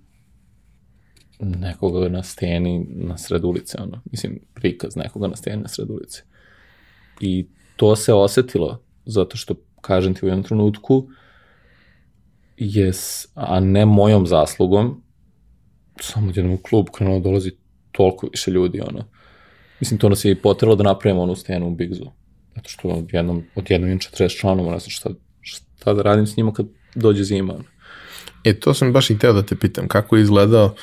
nekoga na steni na sred ulice, ono, mislim, prikaz nekoga na steni na sred ulice. I to se osetilo, zato što, kažem ti u jednom trenutku, je, a ne mojom zaslugom, samo jednom u klub krenuo da dolazi toliko više ljudi, ono. Mislim, to nas je i potrelo da napravimo onu stenu u Bigzu. Zato što od jednom, od jednom inča 40 članova, znam šta, šta da radim s njima kad dođe zima. Ono. E, to sam baš i teo da te pitam, kako je izgledao,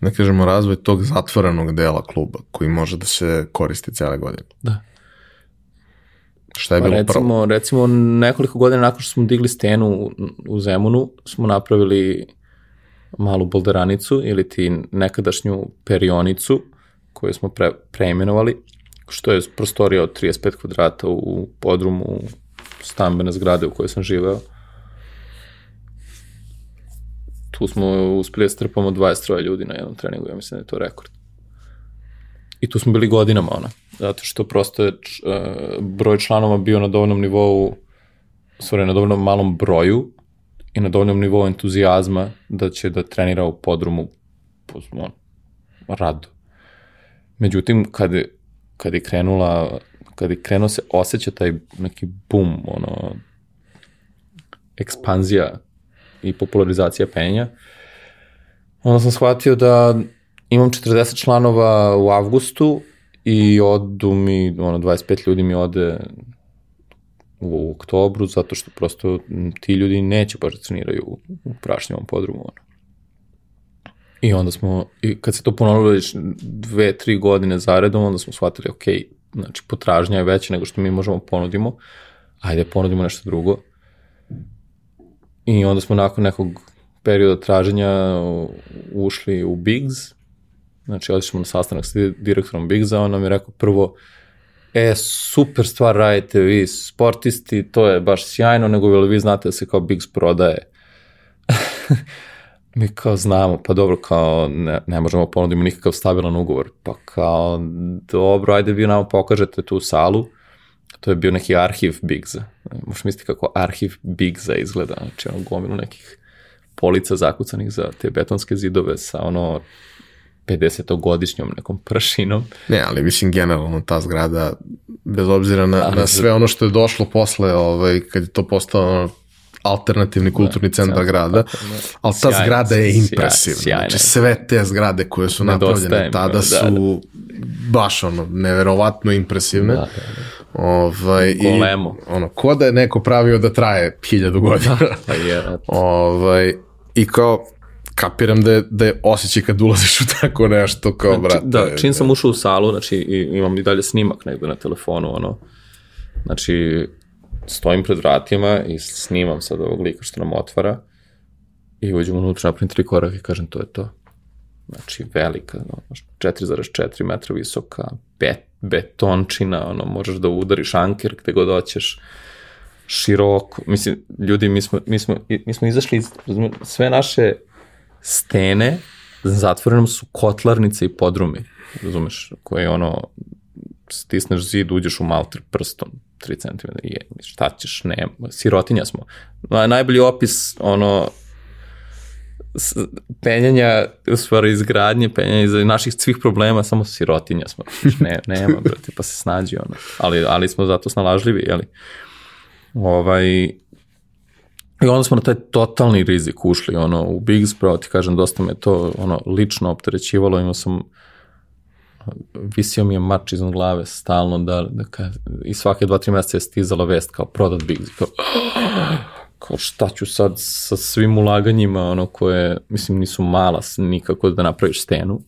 da kažemo, razvoj tog zatvorenog dela kluba, koji može da se koristi cele godine? Da. Šta je Pa bilo recimo, prvo? recimo nekoliko godina nakon što smo digli stenu u, u Zemunu, smo napravili malu bolderanicu ili ti nekadašnju perionicu koju smo pre, preimenovali, što je prostorija od 35 kvadrata u podrumu stambene zgrade u kojoj sam živeo. Tu smo uspeli da strpamo 23 ljudi na jednom treningu, ja mislim da je to rekord. I tu smo bili godinama, ona. Zato što prosto je č, uh, broj članova bio na dovoljnom nivou, sorry, na dovoljnom malom broju i na dovoljnom nivou entuzijazma da će da trenira u podrumu po, on, rado. Međutim, kad je, kad je krenula, kad je krenuo se osjeća taj neki boom, ono, ekspanzija i popularizacija penja, onda sam shvatio da imam 40 članova u avgustu i odu mi, ono, 25 ljudi mi ode u oktobru, zato što prosto ti ljudi neće baš da u, u podrumu. Ono. I onda smo, i kad se to ponovilo već dve, tri godine zaredom, onda smo shvatili, ok, znači potražnja je veća nego što mi možemo ponudimo, ajde ponudimo nešto drugo. I onda smo nakon nekog perioda traženja ušli u Bigs, znači otišli smo na sastanak sa direktorom Bigza, on nam je rekao prvo, e, super stvar radite vi, sportisti, to je baš sjajno, nego li vi znate da se kao Bigs prodaje? Mi kao znamo, pa dobro, kao ne, ne možemo ponuditi nikakav stabilan ugovor. Pa kao, dobro, ajde vi nam pokažete tu salu. To je bio neki arhiv Bigza. Možeš misliti kako arhiv Bigza izgleda. Znači, ono gomilu nekih polica zakucanih za te betonske zidove sa ono 50-godišnjom nekom pršinom. Ne, ali mislim generalno ta zgrada, bez obzira na, Ali na sve ono što je došlo posle, ovaj, kad je to postao ono, alternativni kulturni centar centar, grada, tako, da. ali ta zgrada je impresivna. sjajna Znači sve te zgrade koje su napravljene tada da, su baš ono, neverovatno impresivne. Da, da, da. Ovaj, i, Golemo. ono, ko da je neko pravio da traje hiljadu godina. Pa je, ovaj, I kao, kapiram da je, da je osjećaj kad ulaziš u tako nešto, kao, brate. Da, čim sam ušao u salu, znači i, imam i dalje snimak negde na telefonu, ono, znači stojim pred vratima i snimam sad ovog lika što nam otvara i uđem unutra, napravim tri koraka i kažem to je to. Znači velika, ono, 4,4 metra visoka, bet, betončina, ono, možeš da udariš anker gde god hoćeš, široko, mislim, ljudi, mi smo, mi smo, mi smo izašli iz, sve naše stene zatvorenom su kotlarnice i podrumi, razumeš, koje ono, stisneš zid, uđeš u malter prstom, 3 cm, je, šta ćeš, ne, sirotinja smo. Na, najbolji opis, ono, penjanja, u stvari izgradnje, penjanja iz naših svih problema, samo sirotinja smo. Ne, nema, brate, pa se snađi ono. Ali, ali smo zato snalažljivi, jeli? Ovaj, I onda smo na taj totalni rizik ušli, ono, u Bigs, pravo ti kažem, dosta me to, ono, lično opterećivalo, imao sam, visio mi je mač iznad glave stalno, da, da ka, i svake dva, tri meseca je stizala vest kao prodat Bigs, kao, kao šta ću sad sa svim ulaganjima, ono, koje, mislim, nisu mala nikako da napraviš stenu,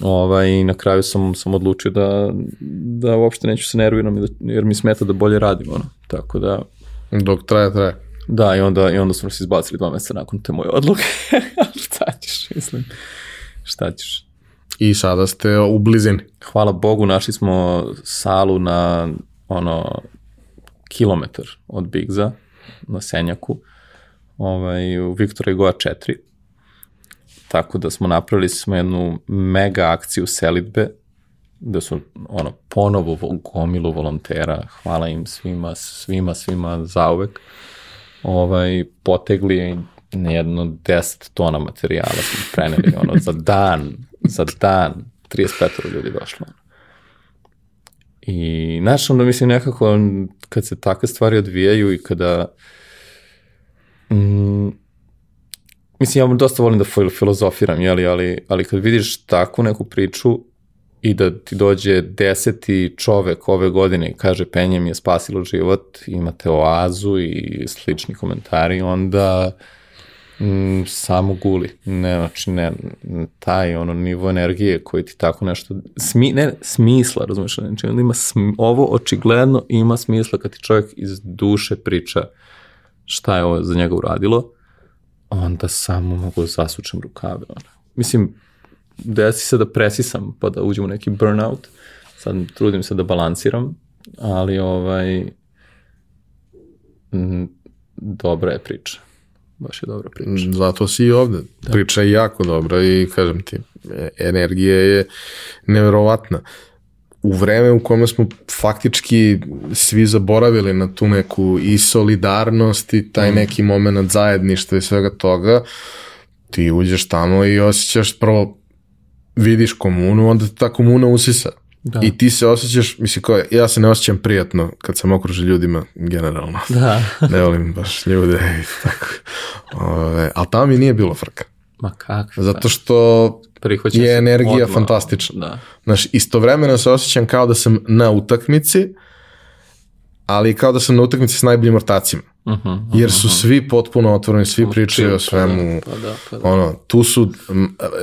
ovaj, na kraju sam, sam odlučio da, da uopšte neću se nerviram, da, jer mi smeta da bolje radim, ono, tako da, Dok traje, traje. Da, i onda, i onda smo se izbacili dva meseca nakon te moje odluke. šta ćeš, mislim. Šta ćeš. I sada ste u blizini. Hvala Bogu, našli smo salu na ono kilometar od Bigza na Senjaku ovaj, u Viktora Igoa 4. Tako da smo napravili smo jednu mega akciju selitbe da su ono, ponovo vo- gomilu volontera, hvala im svima, svima, svima zauvek, ovaj, potegli jedno 10 tona materijala smo preneli, ono, za dan, za dan, 35 ljudi došlo. I, znaš, onda mislim nekako, kad se takve stvari odvijaju i kada, mm, mislim, ja dosta volim da fil- filozofiram, jeli, ali, ali kad vidiš takvu neku priču i da ti dođe deseti čovek ove godine i kaže penje mi je spasilo život, imate oazu i slični komentari, onda mm, samo guli. Ne, znači, ne, taj ono nivo energije koji ti tako nešto, smi, ne, smisla, razumiješ, znači onda ima, sm, ovo očigledno ima smisla kad ti čovjek iz duše priča šta je ovo za njega uradilo, onda samo mogu da zasučem rukave. Ono. Mislim, desi se da presisam pa da uđem u neki burnout, sad trudim se da balansiram, ali ovaj, m, dobra je priča. Baš je dobra priča. Zato si i ovde. Da. Priča je jako dobra i kažem ti, energija je neverovatna. U vreme u kome smo faktički svi zaboravili na tu neku i solidarnost i taj neki moment zajedništva i svega toga, ti uđeš tamo i osjećaš prvo vidiš komunu, onda ta komuna usisa. Da. I ti se osjećaš, mislim, kao, ja se ne osjećam prijatno kad sam okružen ljudima, generalno. Da. ne volim baš ljude i tako. Ove, ali tamo mi nije bilo frka. Ma kakvi. Zato što Prihvaćam je energija odmah. fantastična. Da. Znaš, istovremeno se osjećam kao da sam na utakmici, ali kao da sam na utakmici s najboljim ortacima. Uh -huh. Jer su svi potpuno otvoreni, svi pričaju o svemu. Pa da, pa da. Ono, tu su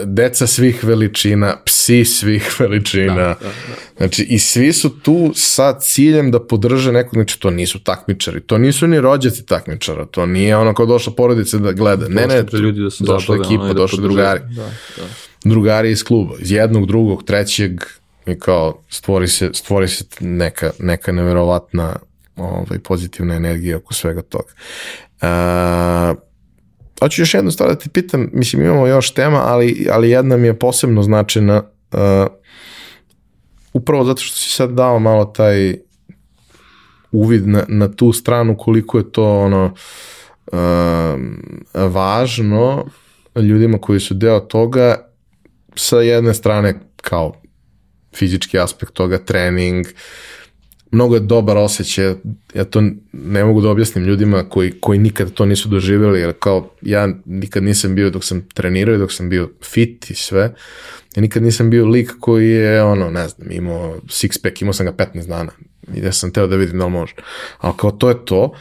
deca svih veličina, psi svih veličina. Da, da, da. Znači, i svi su tu sa ciljem da podrže nekog, znači, to nisu takmičari, to nisu ni rođaci takmičara, to nije ono kao došla porodica da gleda. Ne, ne, ljudi da se došla zabave, ekipa, ono, da došli drugari. Da, da. drugari iz kluba, iz jednog, drugog, trećeg i kao stvori se, stvori se neka, neka neverovatna ovaj, pozitivna energija oko svega toga. Uh, hoću još jednu stvar da ti pitam, mislim imamo još tema, ali, ali jedna mi je posebno značajna uh, upravo zato što si sad dao malo taj uvid na, na tu stranu koliko je to ono uh, važno ljudima koji su deo toga sa jedne strane kao fizički aspekt toga, trening, mnogo je dobar osjećaj, ja to ne mogu da objasnim ljudima koji, koji nikada to nisu doživjeli, jer kao ja nikad nisam bio dok sam trenirao i dok sam bio fit i sve, ja nikad nisam bio lik koji je, ono, ne znam, imao six pack, imao sam ga 15 dana i da sam teo da vidim da li može. Ali kao to je to,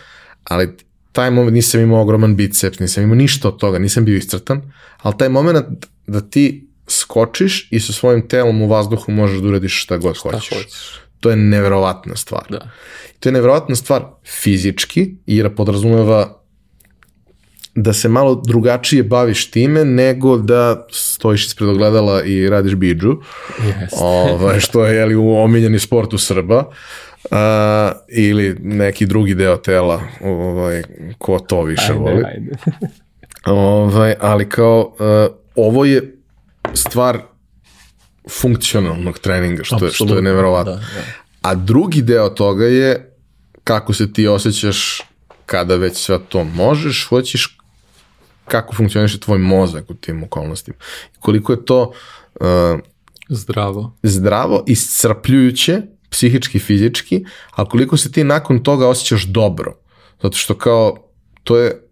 ali taj moment nisam imao ogroman biceps, nisam imao ništa od toga, nisam bio iscrtan, ali taj moment da ti skočiš i sa svojim telom u vazduhu možeš da uradiš šta god Šta hoćeš. hoćeš. To je neverovatna stvar. Da. To je neverovatna stvar fizički, jer podrazumeva da se malo drugačije baviš time nego da stojiš ispred ogledala i radiš bidžu, Jeste. ovaj, što je jeli, u omiljeni sport u Srba, uh, ili neki drugi deo tela, ovaj, ko to više voli. Ajde, ajde. Ovaj, ali kao, uh, ovo je stvar funkcionalnog treninga, što, je, što je neverovatno. da, da. A drugi deo toga je kako se ti osjećaš kada već sve to možeš, hoćeš kako funkcioniše tvoj mozak u tim okolnostima. Koliko je to uh, Zdravo. zdravo, iscrpljujuće, psihički, fizički, a koliko se ti nakon toga osjećaš dobro. Zato što kao, to je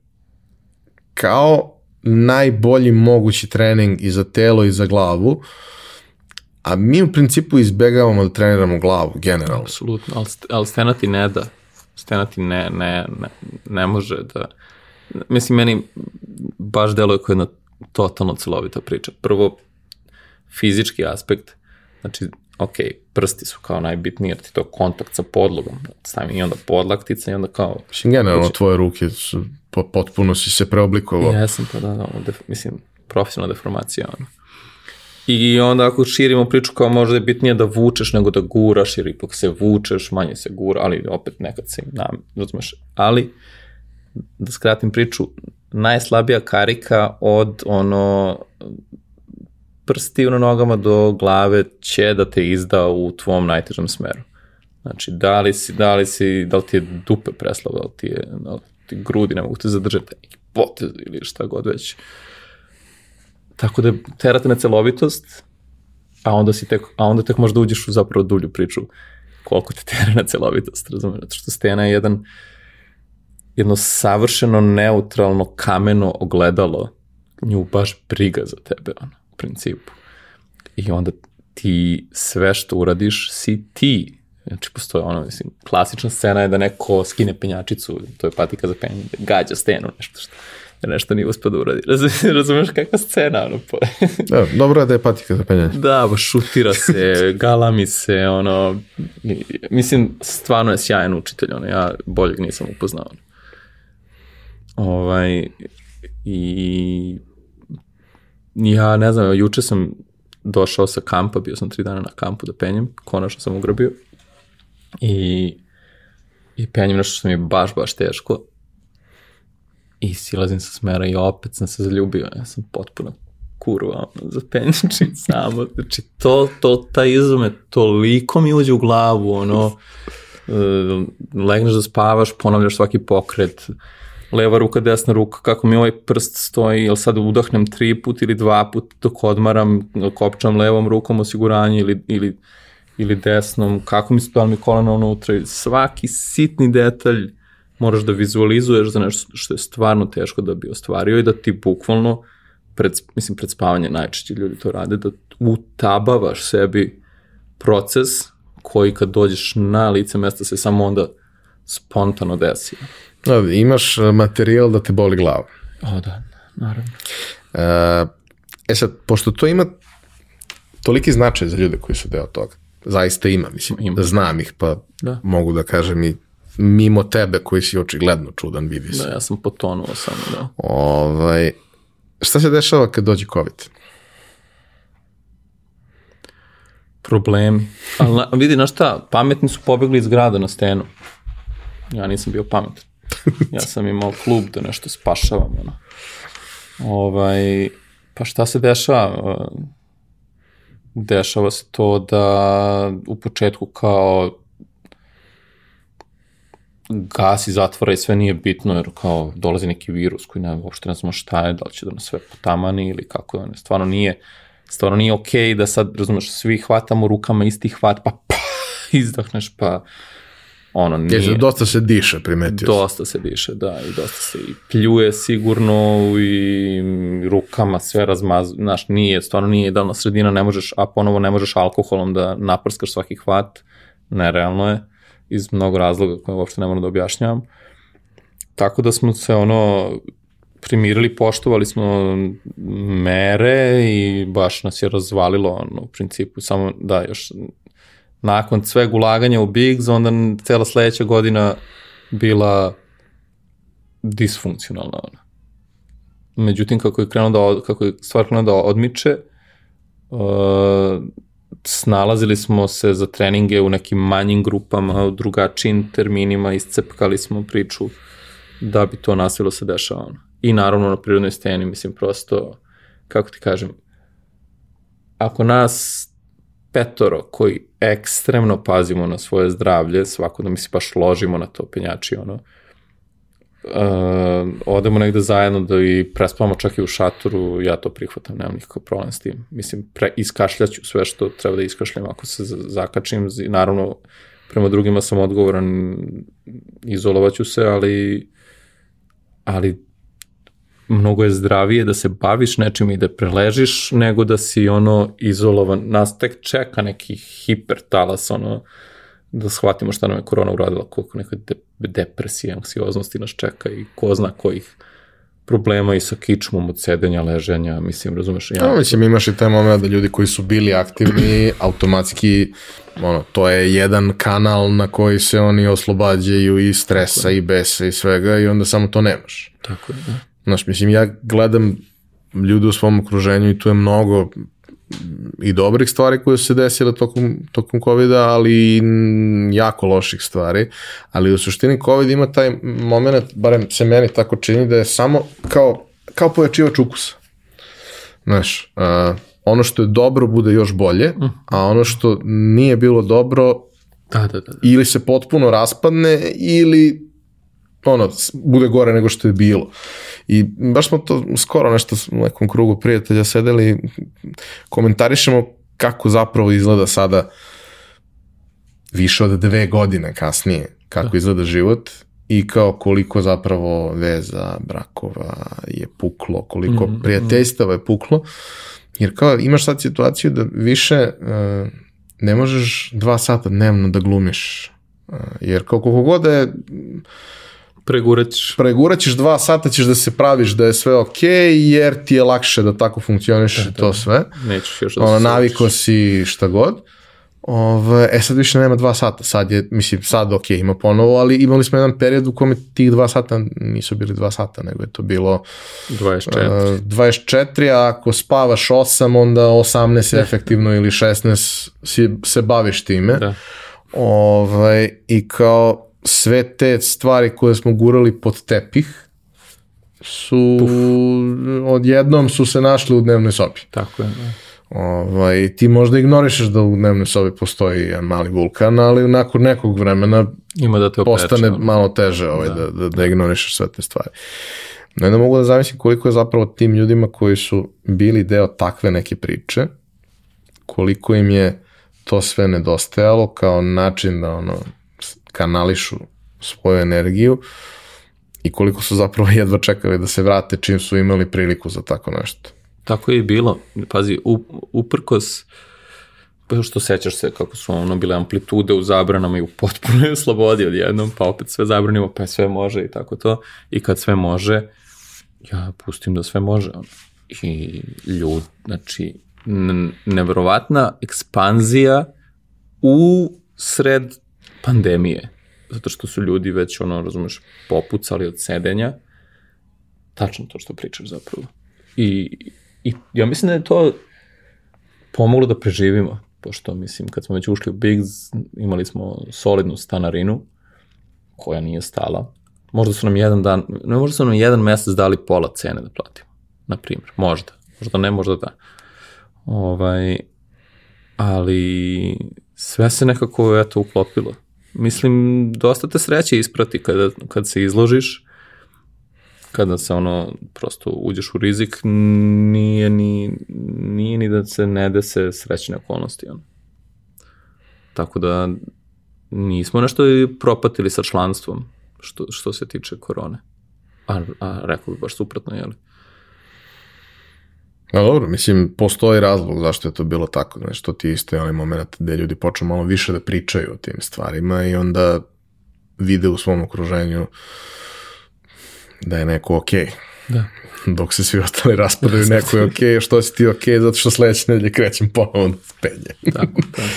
kao najbolji mogući trening i za telo i za glavu, a mi u principu izbegavamo da treniramo glavu, generalno. Apsolutno, ali, ali Stena ti ne da. Stena ti ne, ne, ne, ne može da... Mislim, meni baš deluje kao jedna totalno celovita priča. Prvo, fizički aspekt, znači, ok, prsti su kao najbitniji, jer ti to kontakt sa podlogom, stavim i onda podlaktica i onda kao... Mislim, generalno tvoje ruke su, po- potpuno si se preoblikovao. Jesam, pa da, da, def, mislim, profesionalna deformacija, ono. I onda ako širimo priču kao možda je bitnije da vučeš nego da guraš, jer ipak se vučeš, manje se gura, ali opet nekad se nam, razumeš, ali da skratim priču, najslabija karika od ono prsti na nogama do glave će da te izda u tvom najtežem smeru. Znači, da li, si, da li, si, da li ti je dupe preslava, da li ti je, da li ti grudi ne mogu te zadržati, neki potez ili šta god već. Tako da terate na celovitost, a onda, si tek, a onda tek možda uđeš u zapravo dulju priču koliko te tera na celovitost, razumiješ? Zato što stena je jedan, jedno savršeno neutralno kameno ogledalo, nju baš briga za tebe, ono, u principu. I onda ti sve što uradiš si ti. Znači, postoje ono, mislim, klasična scena je da neko skine penjačicu, to je patika za penjanje, da gađa stenu, nešto što nešto nije uspio da uradi. Razumeš kakva scena, ono, po... da, dobro je da je patika za penjanje. Da, ba, šutira se, galami se, ono, mislim, stvarno je sjajan učitelj, ono, ja boljeg nisam upoznao. Ovaj, i ja ne znam, juče sam došao sa kampa, bio sam tri dana na kampu da penjem, konačno sam ugrabio i, i penjem nešto što mi je baš, baš teško i silazim sa smera i opet sam se zaljubio, ja sam potpuno kurva za penjači samo, znači to, to, ta izume toliko mi uđe u glavu, ono, uh, legneš da spavaš, ponavljaš svaki pokret, leva ruka, desna ruka, kako mi ovaj prst stoji, jel sad udahnem tri put ili dva put dok odmaram, kopčam levom rukom osiguranje ili, ili, ili desnom, kako mi stoja mi kolena unutra, svaki sitni detalj moraš da vizualizuješ za nešto što je stvarno teško da bi ostvario i da ti bukvalno, pred, mislim, pred spavanje najčešće ljudi to rade, da utabavaš sebi proces koji kad dođeš na lice mesta se samo onda spontano desi. Da, imaš e, materijal da te boli glava. O da, naravno. E, e sad, pošto to ima toliki značaj za ljude koji su deo toga, zaista ima, mislim, ima. znam ih, pa da. mogu da kažem i mimo tebe koji si očigledno čudan, vidi se. Da, ja sam potonuo samo, da. Ovaj, šta se dešava kad dođe COVID? Problemi. Ali na, vidi, na šta, pametni su pobegli iz grada na stenu. Ja nisam bio pametan. Ja sam imao klub da nešto spašavam. Ono. Ovaj, pa šta se dešava? Dešava se to da u početku kao gasi zatvora i sve nije bitno, jer kao dolazi neki virus koji ne, uopšte ne znamo šta je, da li će da nas sve potamani ili kako je, stvarno nije, stvarno nije okej okay da sad, razumeš, svi hvatamo rukama isti hvat, pa, pa izdahneš, pa ono nije... Jesu, dosta se diše, primetio Dosta se diše, da, i dosta se i pljuje sigurno i rukama sve razmaz, znaš, nije, stvarno nije idealna sredina, ne možeš, a ponovo ne možeš alkoholom da naprskaš svaki hvat, nerealno je iz mnogo razloga koje uopšte ne moram da objašnjavam. Tako da smo se ono primirili, poštovali smo mere i baš nas je razvalilo ono, u principu samo da još nakon sveg ulaganja u Bigs, onda cela sledeća godina bila disfunkcionalna ona. Međutim, kako je krenuo da, kako je stvar krenuo da odmiče, uh, snalazili smo se za treninge u nekim manjim grupama, u drugačijim terminima, iscepkali smo priču da bi to nasilno se dešavalo. I naravno na prirodnoj steni, mislim, prosto, kako ti kažem, ako nas petoro koji ekstremno pazimo na svoje zdravlje, svako da mi se baš ložimo na to penjači, ono, uh, odemo negde zajedno da i prespavamo čak i u šatoru, ja to prihvatam, nemam nikakav problem s tim. Mislim, pre, iskašljaću sve što treba da iskašljam ako se zakačim, naravno prema drugima sam odgovoran, izolovaću se, ali ali mnogo je zdravije da se baviš nečim i da preležiš nego da si ono izolovan. Nas tek čeka neki hipertalas, ono, da shvatimo šta nam je korona uradila, koliko neka de depresija, anksioznosti nas čeka i ko zna kojih problema i sa kičmom od sedenja, leženja, mislim, razumeš? Ja, no, mislim, imaš i taj moment da ljudi koji su bili aktivni, automatski, ono, to je jedan kanal na koji se oni oslobađaju i stresa i besa i svega i onda samo to nemaš. Tako je, da. Znaš, mislim, ja gledam ljude u svom okruženju i tu je mnogo i dobrih stvari koje su se desile tokom, tokom COVID-a, ali i jako loših stvari. Ali u suštini COVID ima taj moment, barem se meni tako čini, da je samo kao, kao pojačivač ukusa. Znaš, uh, ono što je dobro bude još bolje, a ono što nije bilo dobro Da, da, da. da. ili se potpuno raspadne ili ono, bude gore nego što je bilo. I baš smo to skoro nešto u nekom krugu prijatelja sedeli komentarišemo kako zapravo izgleda sada više od dve godine kasnije, kako izgleda život i kao koliko zapravo veza, brakova je puklo, koliko prijateljstava je puklo, jer kao imaš sad situaciju da više e, ne možeš dva sata dnevno da glumiš, E, jer kao koliko god da je Pregurat ćeš. pregurat ćeš dva sata ćeš da se praviš da je sve okej, jer ti je lakše da tako funkcioniš i to sve. Nećeš još da Ono, se naviko si šta god. Ove, e sad više nema dva sata, sad je, mislim, sad ok, ima ponovo, ali imali smo jedan period u kome tih dva sata nisu bili dva sata, nego je to bilo 24. uh, 24, a ako spavaš 8, onda 18 je efektivno ili 16 si, se baviš time. Da. Ovaj, I kao sve te stvari koje smo gurali pod tepih su odjednom su se našli u dnevnoj sobi. Tako je. Da. Ovaj, ti možda ignorišeš da u dnevnoj sobi postoji jedan mali vulkan, ali nakon nekog vremena Ima da te opeče. postane malo teže ovaj, da, da, da ignorišeš sve te stvari. No onda mogu da zamislim koliko je zapravo tim ljudima koji su bili deo takve neke priče, koliko im je to sve nedostajalo kao način da ono kanališu svoju energiju i koliko su zapravo jedva čekali da se vrate čim su imali priliku za tako nešto. Tako je i bilo. Pazi, uprkos pa što sećaš se kako su ono bile amplitude u zabranama i u potpunoj slobodi odjednom, pa opet sve zabranimo, pa sve može i tako to. I kad sve može, ja pustim da sve može. Ono. I ljud, znači, nevrovatna ekspanzija u sred pandemije. Zato što su ljudi već, ono, razumeš, popucali od sedenja. Tačno to što pričaš zapravo. I, I ja mislim da je to pomoglo da preživimo, pošto mislim kad smo već ušli u Biggs imali smo solidnu stanarinu koja nije stala. Možda su nam jedan dan, ne možda su nam jedan mesec dali pola cene da platimo, na primjer, možda. Možda ne, možda da. Ovaj, ali sve se nekako eto uklopilo. Mislim, dosta te sreće isprati kada, kad se izložiš, kada se ono prosto uđeš u rizik, nije ni, nije ni da se ne dese srećne okolnosti. Ono. Tako da nismo nešto i propatili sa članstvom što, što se tiče korone. A, a rekao bi baš suprotno, jeli? A dobro, mislim, postoji razlog zašto je to bilo tako, znaš, to ti je isto je onaj moment gde ljudi počnu malo više da pričaju o tim stvarima i onda vide u svom okruženju da je neko okej. Da. Dok se svi ostali raspadaju, neko je okej, što si ti okej, zato što sledeće nedelje krećem ponovo da penje. Tako, tako,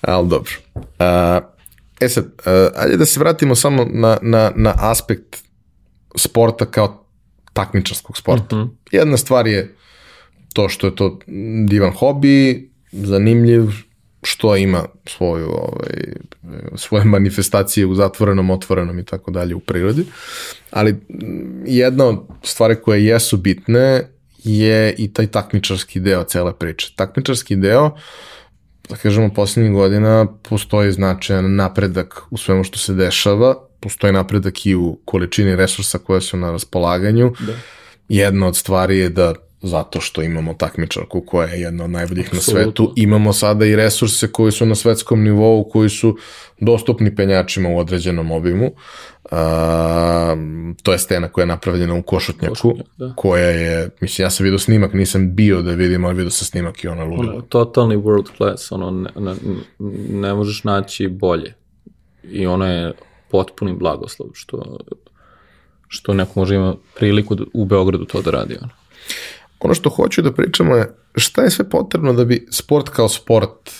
da. Ali dobro. A, e sad, a, ajde da se vratimo samo na, na, na aspekt sporta kao takmičarskog sporta. Mhm. Jedna stvar je to što je to divan hobi, zanimljiv, što ima svoju, ovaj, svoje manifestacije u zatvorenom, otvorenom i tako dalje u prirodi. Ali mm, jedna od stvari koje jesu bitne je i taj takmičarski deo cele priče. Takmičarski deo, da kažemo, poslednjih godina postoji značajan napredak u svemu što se dešava, postoji napredak i u količini resursa koje su na raspolaganju. Da. Jedna od stvari je da zato što imamo takmičarku koja je jedna od najboljih na Apsolutno. svetu, imamo sada i resurse koji su na svetskom nivou, koji su dostupni penjačima u određenom obimu. A, to je stena koja je napravljena u Košutnjaku, Košutnjak, da. koja je, mislim, ja sam vidio snimak, nisam bio da vidim, ali vidio sam snimak i ona ludila. Ono, totalni world class, ono, ne, ne, ne možeš naći bolje. I ono je potpuni blagoslov, što, što neko može ima priliku da, u Beogradu to da radi. Ono. Ono što hoću da pričamo je šta je sve potrebno da bi sport kao sport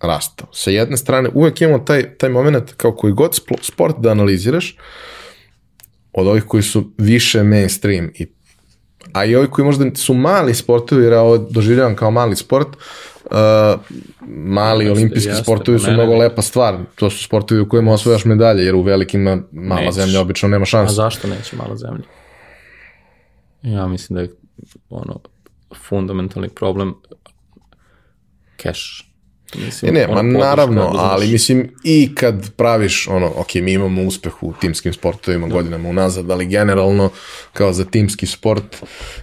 rastao. Sa jedne strane, uvek imamo taj, taj moment kao koji god sport da analiziraš, od ovih koji su više mainstream, i, a i ovi koji možda su mali sportovi, jer ja ovo doživljavam kao mali sport, uh, mali Jeste, olimpijski jeste, sportovi pa su mnogo lepa stvar. To su sportovi u kojima osvojaš medalje, jer u velikima mala Nećeš. zemlja obično nema A šanse. zašto neće mala zemlja? Ja mislim da je ono, fundamentalni problem cash. Mislim, ne, ne, ma naravno, ali mislim i kad praviš ono, ok, mi imamo uspeh u timskim sportovima da. godinama unazad, ali generalno kao za timski sport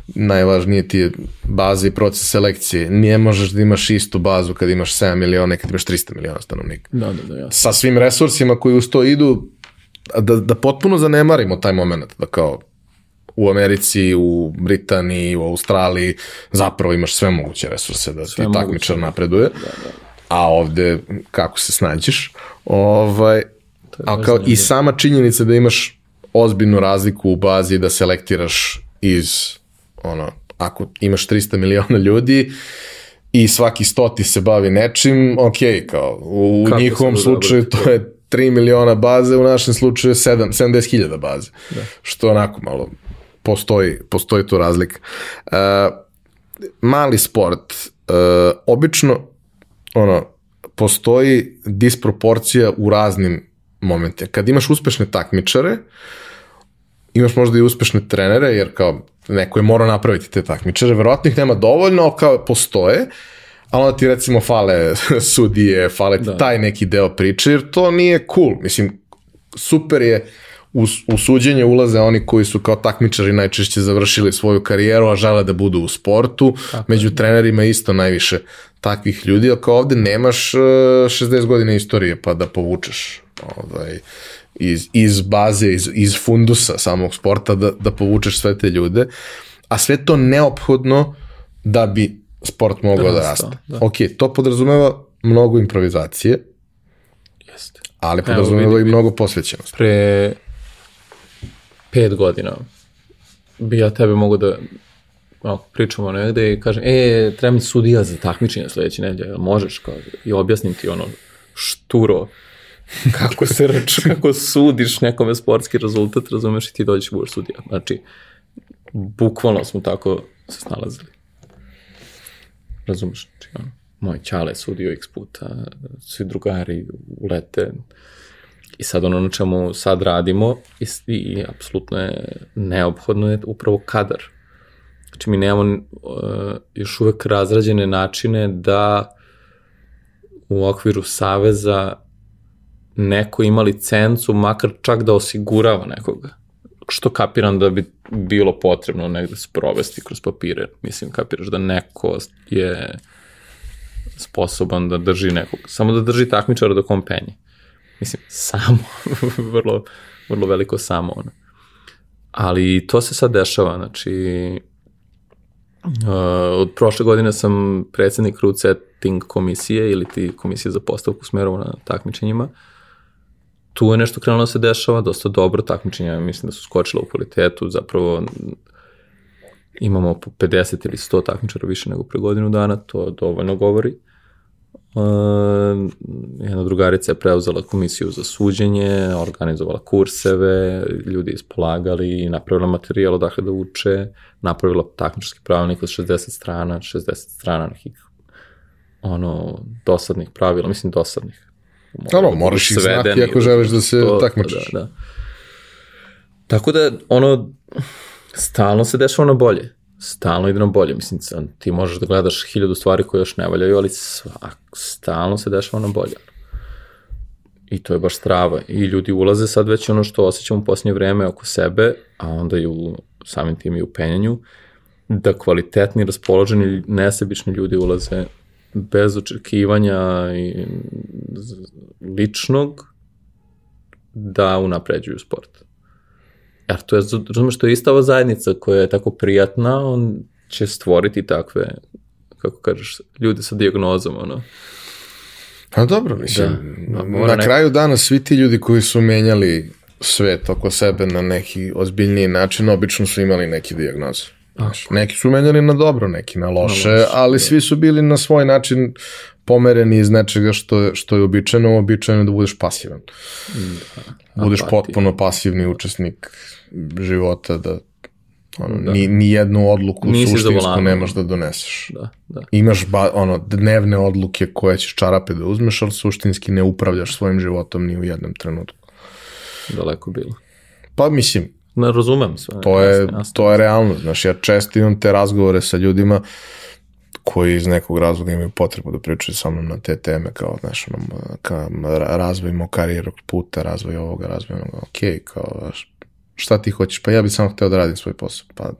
najvažnije ti je baza i proces selekcije. Nije možeš da imaš istu bazu kad imaš 7 miliona i kad imaš 300 miliona stanovnika. Da, da, da, jasno. Sa svim resursima koji uz to idu, da, da potpuno zanemarimo taj moment, da kao u Americi, u Britaniji, u Australiji, zapravo imaš sve moguće resurse da sve ti takmičar da. napreduje. Da, da. A ovde, kako se snađeš, ovaj, a kao i sama činjenica da imaš ozbiljnu razliku u bazi da selektiraš iz, ono, ako imaš 300 miliona ljudi, i svaki stoti se bavi nečim, ok, kao u Kako njihovom slučaju to je 3 miliona baze, u našem slučaju 7, 70.000 baze. Da. Što onako malo postoji, postoji tu razlika. Uh, mali sport, uh, obično ono, postoji disproporcija u raznim momentima. Kad imaš uspešne takmičare, imaš možda i uspešne trenere, jer kao neko je morao napraviti te takmičare, verovatno ih nema dovoljno, ali kao postoje, a onda ti recimo fale sudije, fale ti da. taj neki deo priče, jer to nije cool. Mislim, super je u, u suđenje ulaze oni koji su kao takmičari najčešće završili svoju karijeru, a žele da budu u sportu. Tako. Među trenerima isto najviše takvih ljudi, ali kao ovde nemaš 60 e, godina istorije pa da povučeš ovaj, iz, iz baze, iz, iz fundusa samog sporta da, da povučeš sve te ljude, a sve to neophodno da bi sport mogao da, da raste. Da. Ok, to podrazumeva mnogo improvizacije, Jeste. ali podrazumeva i mnogo posvećenosti. Pre pet godina bi ja tebe mogu da ako pričamo negde i kažem, e, treba mi sudija za takmičenje sledeće nedelje, možeš, kao, i objasnim ti ono šturo kako se rač, kako sudiš nekome sportski rezultat, razumeš i ti dođeš i budeš sudija. Znači, bukvalno smo tako se snalazili. Razumeš? Znači, ono, moj čale sudio x puta, svi drugari ulete, I sad ono na čemu sad radimo i, i apsolutno je neophodno je upravo kadar. Znači mi nemamo uh, još uvek razrađene načine da u okviru saveza neko ima licencu, makar čak da osigurava nekoga. Što kapiram da bi bilo potrebno negde sprovesti kroz papire. Mislim, kapiraš da neko je sposoban da drži nekog, samo da drži takmičara dok on penje. Mislim, samo, vrlo, vrlo veliko samo ono. Ali to se sad dešava, znači, uh, od prošle godine sam predsednik route setting komisije ili ti komisije za postavku smerova na takmičenjima. Tu je nešto krenulo da se dešava, dosta dobro takmičenja, mislim da su skočila u kvalitetu, zapravo imamo po 50 ili 100 takmičara više nego pre godinu dana, to dovoljno govori. Uh, jedna drugarica je preuzela komisiju za suđenje, organizovala kurseve, ljudi ispolagali napravila materijal odakle da uče, napravila takmičarski pravilnik od 60 strana, 60 strana nekih ono, dosadnih pravila, mislim dosadnih. Ono, moraš ih znati ako želiš da se to, takmičaš. Da, da. Tako da, ono, stalno se dešava na bolje stalno ide na bolje. Mislim, ti možeš da gledaš hiljadu stvari koje još ne valjaju, ali svak, stalno se dešava na bolje. I to je baš strava. I ljudi ulaze sad već ono što osjećamo u posljednje vreme oko sebe, a onda i u samim tim i u penjanju, da kvalitetni, raspoloženi, nesebični ljudi ulaze bez očekivanja i ličnog da unapređuju sport. Jer to je, razumeš, to je ista ova zajednica koja je tako prijatna, on će stvoriti takve, kako kažeš, ljude sa diagnozom, ono. Pa dobro, mislim, da, na nek... kraju dana svi ti ljudi koji su menjali svet oko sebe na neki ozbiljniji način, obično su imali neki diagnoz. Znaš, neki su menjali na dobro, neki na loše, na loše ali da. svi su bili na svoj način pomereni iz nečega što je, što je običajno, običajno da budeš pasivan. Da, budeš apatija. potpuno pasivni učesnik života, da ono, da. ni, ni jednu odluku Nisi suštinsku nemaš da doneseš. Da, da. Imaš ba, ono, dnevne odluke koje ćeš čarape da uzmeš, ali suštinski ne upravljaš svojim životom ni u jednom trenutku. Daleko bilo. Pa mislim, Ne razumem sve. To je, jasno, jasno. to je realno. Znaš, ja često imam te razgovore sa ljudima koji iz nekog razloga imaju potrebu da pričaju sa mnom na te teme, kao, znaš, ono, ka, razvoj moj karijerog puta, razvoj ovoga, razvoj onoga, ok, kao, šta ti hoćeš? Pa ja bih samo hteo da radim svoj posao. Pa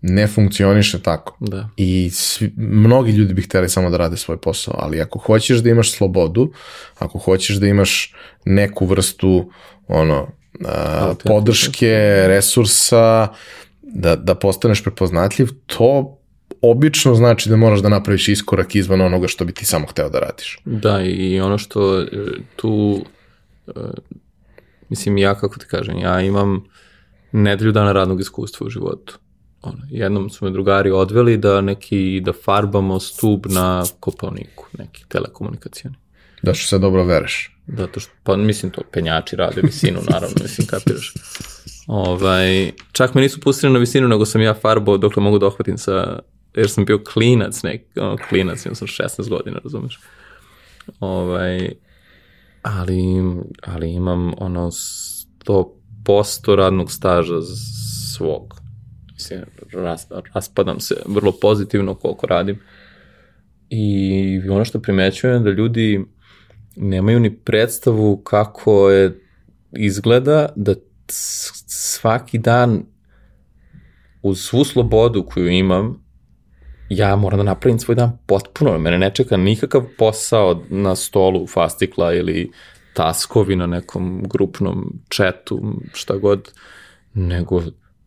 ne funkcioniše tako. Da. I svi, mnogi ljudi bi hteli samo da rade svoj posao, ali ako hoćeš da imaš slobodu, ako hoćeš da imaš neku vrstu ono, a, podrške, resursa, da, da postaneš prepoznatljiv, to obično znači da moraš da napraviš iskorak izvan onoga što bi ti samo hteo da radiš. Da, i ono što e, tu, e, mislim, ja, kako ti kažem, ja imam nedelju dana radnog iskustva u životu. Ono, jednom su me drugari odveli da neki, da farbamo stub na kopalniku, neki telekomunikacijani. Da što se dobro vereš. Zato što, pa mislim to, penjači rade visinu, naravno, mislim, kapiraš. Ovaj, čak me nisu pustili na visinu, nego sam ja farbao dokle mogu da ohvatim sa, jer sam bio klinac, nek, ono, klinac, imam sam 16 godina, razumeš. Ovaj, ali, ali imam ono 100% radnog staža svog. Mislim, ras, raspadam se vrlo pozitivno koliko radim. I ono što primećujem da ljudi nemaju ni predstavu kako je izgleda da svaki dan uz svu slobodu koju imam ja moram da napravim svoj dan potpuno, mene ne čeka nikakav posao na stolu fastikla ili taskovi na nekom grupnom četu, šta god, nego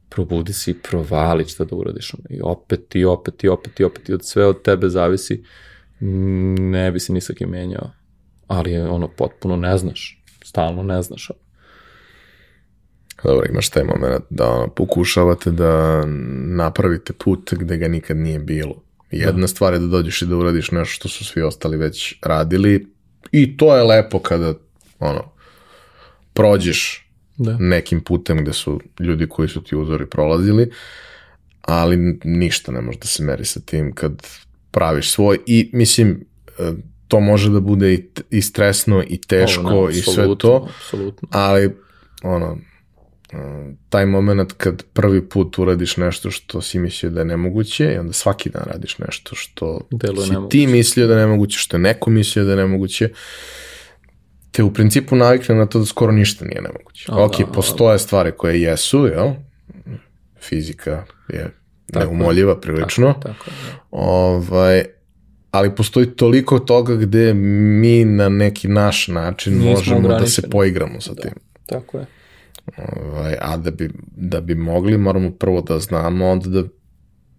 probudi se i provali šta da uradiš. I opet, i opet, i opet, i opet, i od sve od tebe zavisi, ne bi se ni sa kim menjao. Ali ono, potpuno ne znaš, stalno ne znaš. Dobro, imaš taj moment da ono, pokušavate da napravite put gde ga nikad nije bilo. Jedna da. stvar je da dođeš i da uradiš nešto što su svi ostali već radili i to je lepo kada ono, prođeš da. nekim putem gde su ljudi koji su ti uzori prolazili, ali ništa ne može da se meri sa tim kad praviš svoj i mislim e, to može da bude i, i stresno i teško Ovo, ne, i sve to, absolutno. ali ono, taj moment kad prvi put uradiš nešto što si mislio da je nemoguće i onda svaki dan radiš nešto što Deluje si nemoguće. ti mislio da je nemoguće, što je neko mislio da je nemoguće, te u principu navikne na to da skoro ništa nije nemoguće. A, ok, da, postoje stvari koje jesu, jel? Fizika je tako, neumoljiva prilično. Tako, tako, da. ovaj, ali postoji toliko toga gde mi na neki naš način Nismo možemo da se poigramo sa da, tim. Tako je. Ovaj, a da bi, da bi mogli, moramo prvo da znamo, onda da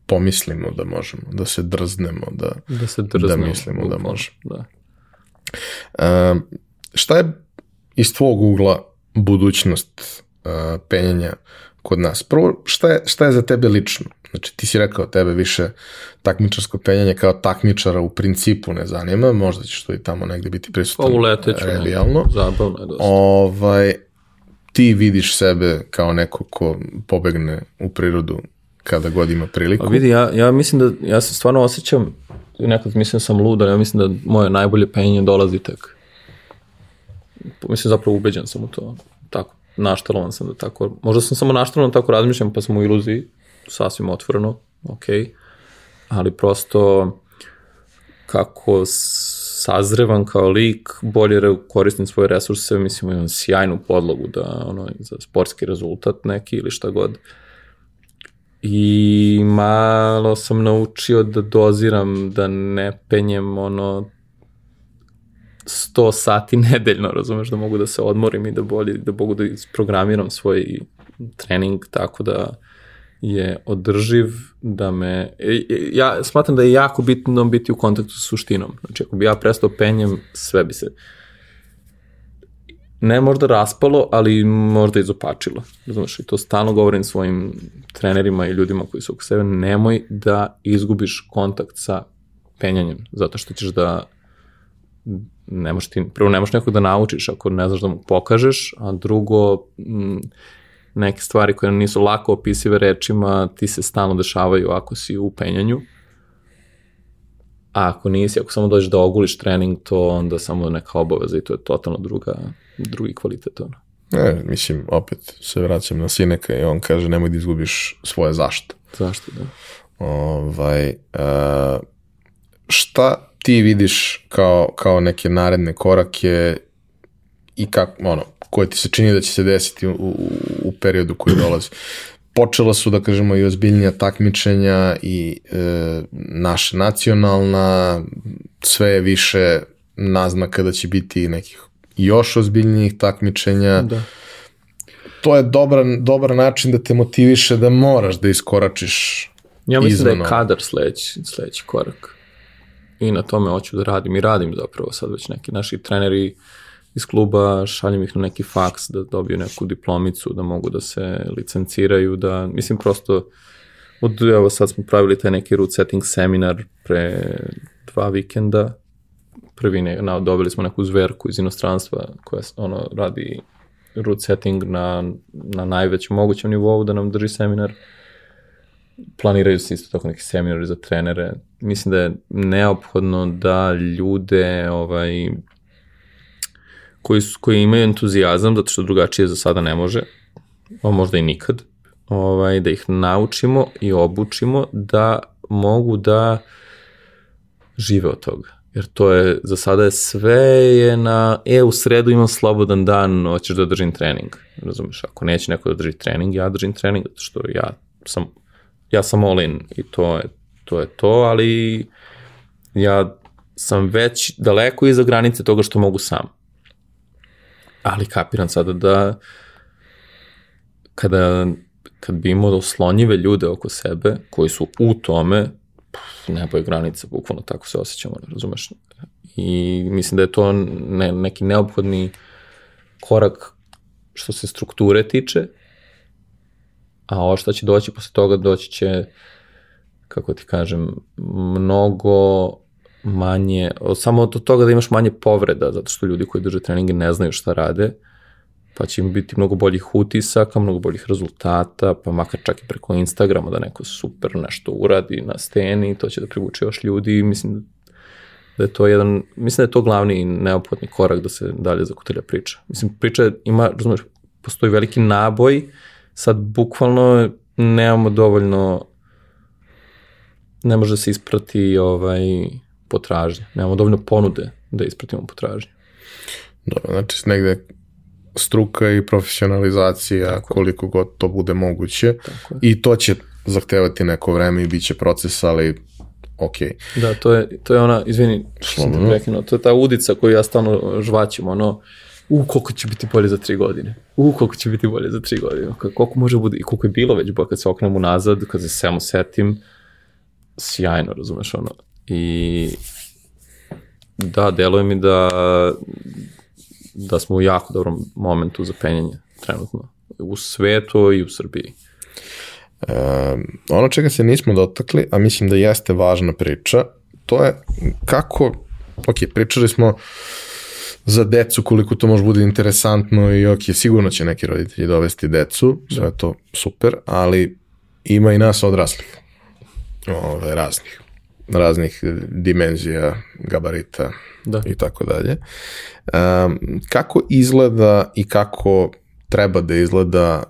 pomislimo da možemo, da se drznemo, da, da, se drznemo, da mislimo da možemo. Da. Uh, šta je iz tvojeg ugla budućnost uh, penjanja kod nas? Prvo, šta je, šta je za tebe lično? Znači, ti si rekao tebe više takmičarsko penjanje kao takmičara u principu ne zanima, možda ćeš to i tamo negde biti prisutan pa uleteću, revijalno. Zabavno je dosta. Ovaj, ti vidiš sebe kao neko ko pobegne u prirodu kada god ima priliku? A vidi, ja, ja mislim da, ja se stvarno osjećam, nekad mislim sam lud, ali ja mislim da moje najbolje penjenje dolazi tek. Mislim, zapravo ubeđen sam u to. Tako, naštalovan sam da tako, možda sam samo naštalovan da tako razmišljam, pa sam u iluziji, sasvim otvoreno, ok, ali prosto kako sazrevan kao lik, bolje koristim svoje resurse, mislim imam sjajnu podlogu da ono za sportski rezultat neki ili šta god. I malo sam naučio da doziram, da ne penjem ono 100 sati nedeljno, razumeš, da mogu da se odmorim i da bolje, da mogu da isprogramiram svoj trening tako da je održiv, da me... E, e, ja smatram da je jako bitno biti u kontaktu sa suštinom. Znači, ako bi ja prestao penjem, sve bi se ne možda raspalo, ali možda izopačilo. Razumeš, i to stalno govorim svojim trenerima i ljudima koji su oko sebe, nemoj da izgubiš kontakt sa penjanjem, zato što ćeš da ne možeš ti, prvo ne možeš nekog da naučiš ako ne znaš da mu pokažeš, a drugo, m, neke stvari koje nisu lako opisive rečima ti se stalno dešavaju ako si u penjanju. A ako nisi, ako samo dođeš da oguliš trening, to onda samo neka obaveza i to je totalno druga, drugi kvalitet. Ono. Ne, mislim, opet se vraćam na Sineka i on kaže nemoj da izgubiš svoje zašto. Zašto, da? Ovaj, uh, šta ti vidiš kao, kao neke naredne korake i kako, ono, koje ti se čini da će se desiti u, u, u periodu koji dolazi? Počela su, da kažemo, i ozbiljnija takmičenja i e, naša nacionalna, sve je više naznaka da će biti nekih još ozbiljnijih takmičenja. Da. To je dobar, dobar način da te motiviše da moraš da iskoračiš Ja mislim izvan da je kadar sledeći, sledeći korak. I na tome hoću da radim i radim zapravo sad već neki naši treneri iz kluba, šaljem ih na neki faks da dobiju neku diplomicu, da mogu da se licenciraju, da, mislim prosto, od, evo sad smo pravili taj neki root setting seminar pre dva vikenda, prvi ne, na, dobili smo neku zverku iz inostranstva koja ono radi root setting na, na najvećem mogućem nivou da nam drži seminar planiraju se isto tako neki seminari za trenere. Mislim da je neophodno da ljude ovaj, koji, su, koji imaju entuzijazam, zato što drugačije za sada ne može, a možda i nikad, ovaj, da ih naučimo i obučimo da mogu da žive od toga. Jer to je, za sada je sve je na, e, u sredu imam slobodan dan, hoćeš da držim trening. Razumeš, ako neće neko da drži trening, ja držim trening, zato što ja sam ja sam all in i to je to, je to ali ja sam već daleko iza granice toga što mogu sam. Ali kapiram sada da kada, kad bi imao oslonjive ljude oko sebe koji su u tome, nebo je granica, bukvalno tako se osjećamo, razumeš? I mislim da je to ne, neki neophodni korak što se strukture tiče, a ovo što će doći posle toga, doći će, kako ti kažem, mnogo manje, samo od toga da imaš manje povreda, zato što ljudi koji drže treninge ne znaju šta rade, pa će im biti mnogo boljih utisaka, mnogo boljih rezultata, pa makar čak i preko Instagrama da neko super nešto uradi na steni, to će da privuče još ljudi mislim da je to jedan, mislim da je to glavni i neophodni korak da se dalje zakutelja priča. Mislim, priča ima, razumeš, postoji veliki naboj, sad bukvalno nemamo dovoljno ne može se isprati ovaj potražnja. Nemamo dovoljno ponude da ispratimo potražnju. Dobro, znači negde struka i profesionalizacija Tako. koliko god to bude moguće Tako i to će zahtevati neko vreme i bit će proces, ali ok. Da, to je, to je ona, izvini, što sam te prekinuo, to je ta udica koju ja stalno žvaćem, ono, u, koliko će biti bolje za tri godine. U, koliko će biti bolje za tri godine. Koliko može bude, i koliko je bilo već, bo kad se oknem unazad, kad se samo setim, sjajno, razumeš, ono. I da, deluje mi da da smo u jako dobrom momentu za penjanje trenutno. U svetu i u Srbiji. Um, ono čega se nismo dotakli, a mislim da jeste važna priča, to je kako, ok, pričali smo za decu koliko to može bude interesantno i ok, sigurno će neki roditelji dovesti decu, sve je to super, ali ima i nas odraslih, ove, raznih, raznih dimenzija, gabarita Da. i tako dalje. Kako izgleda i kako treba da izgleda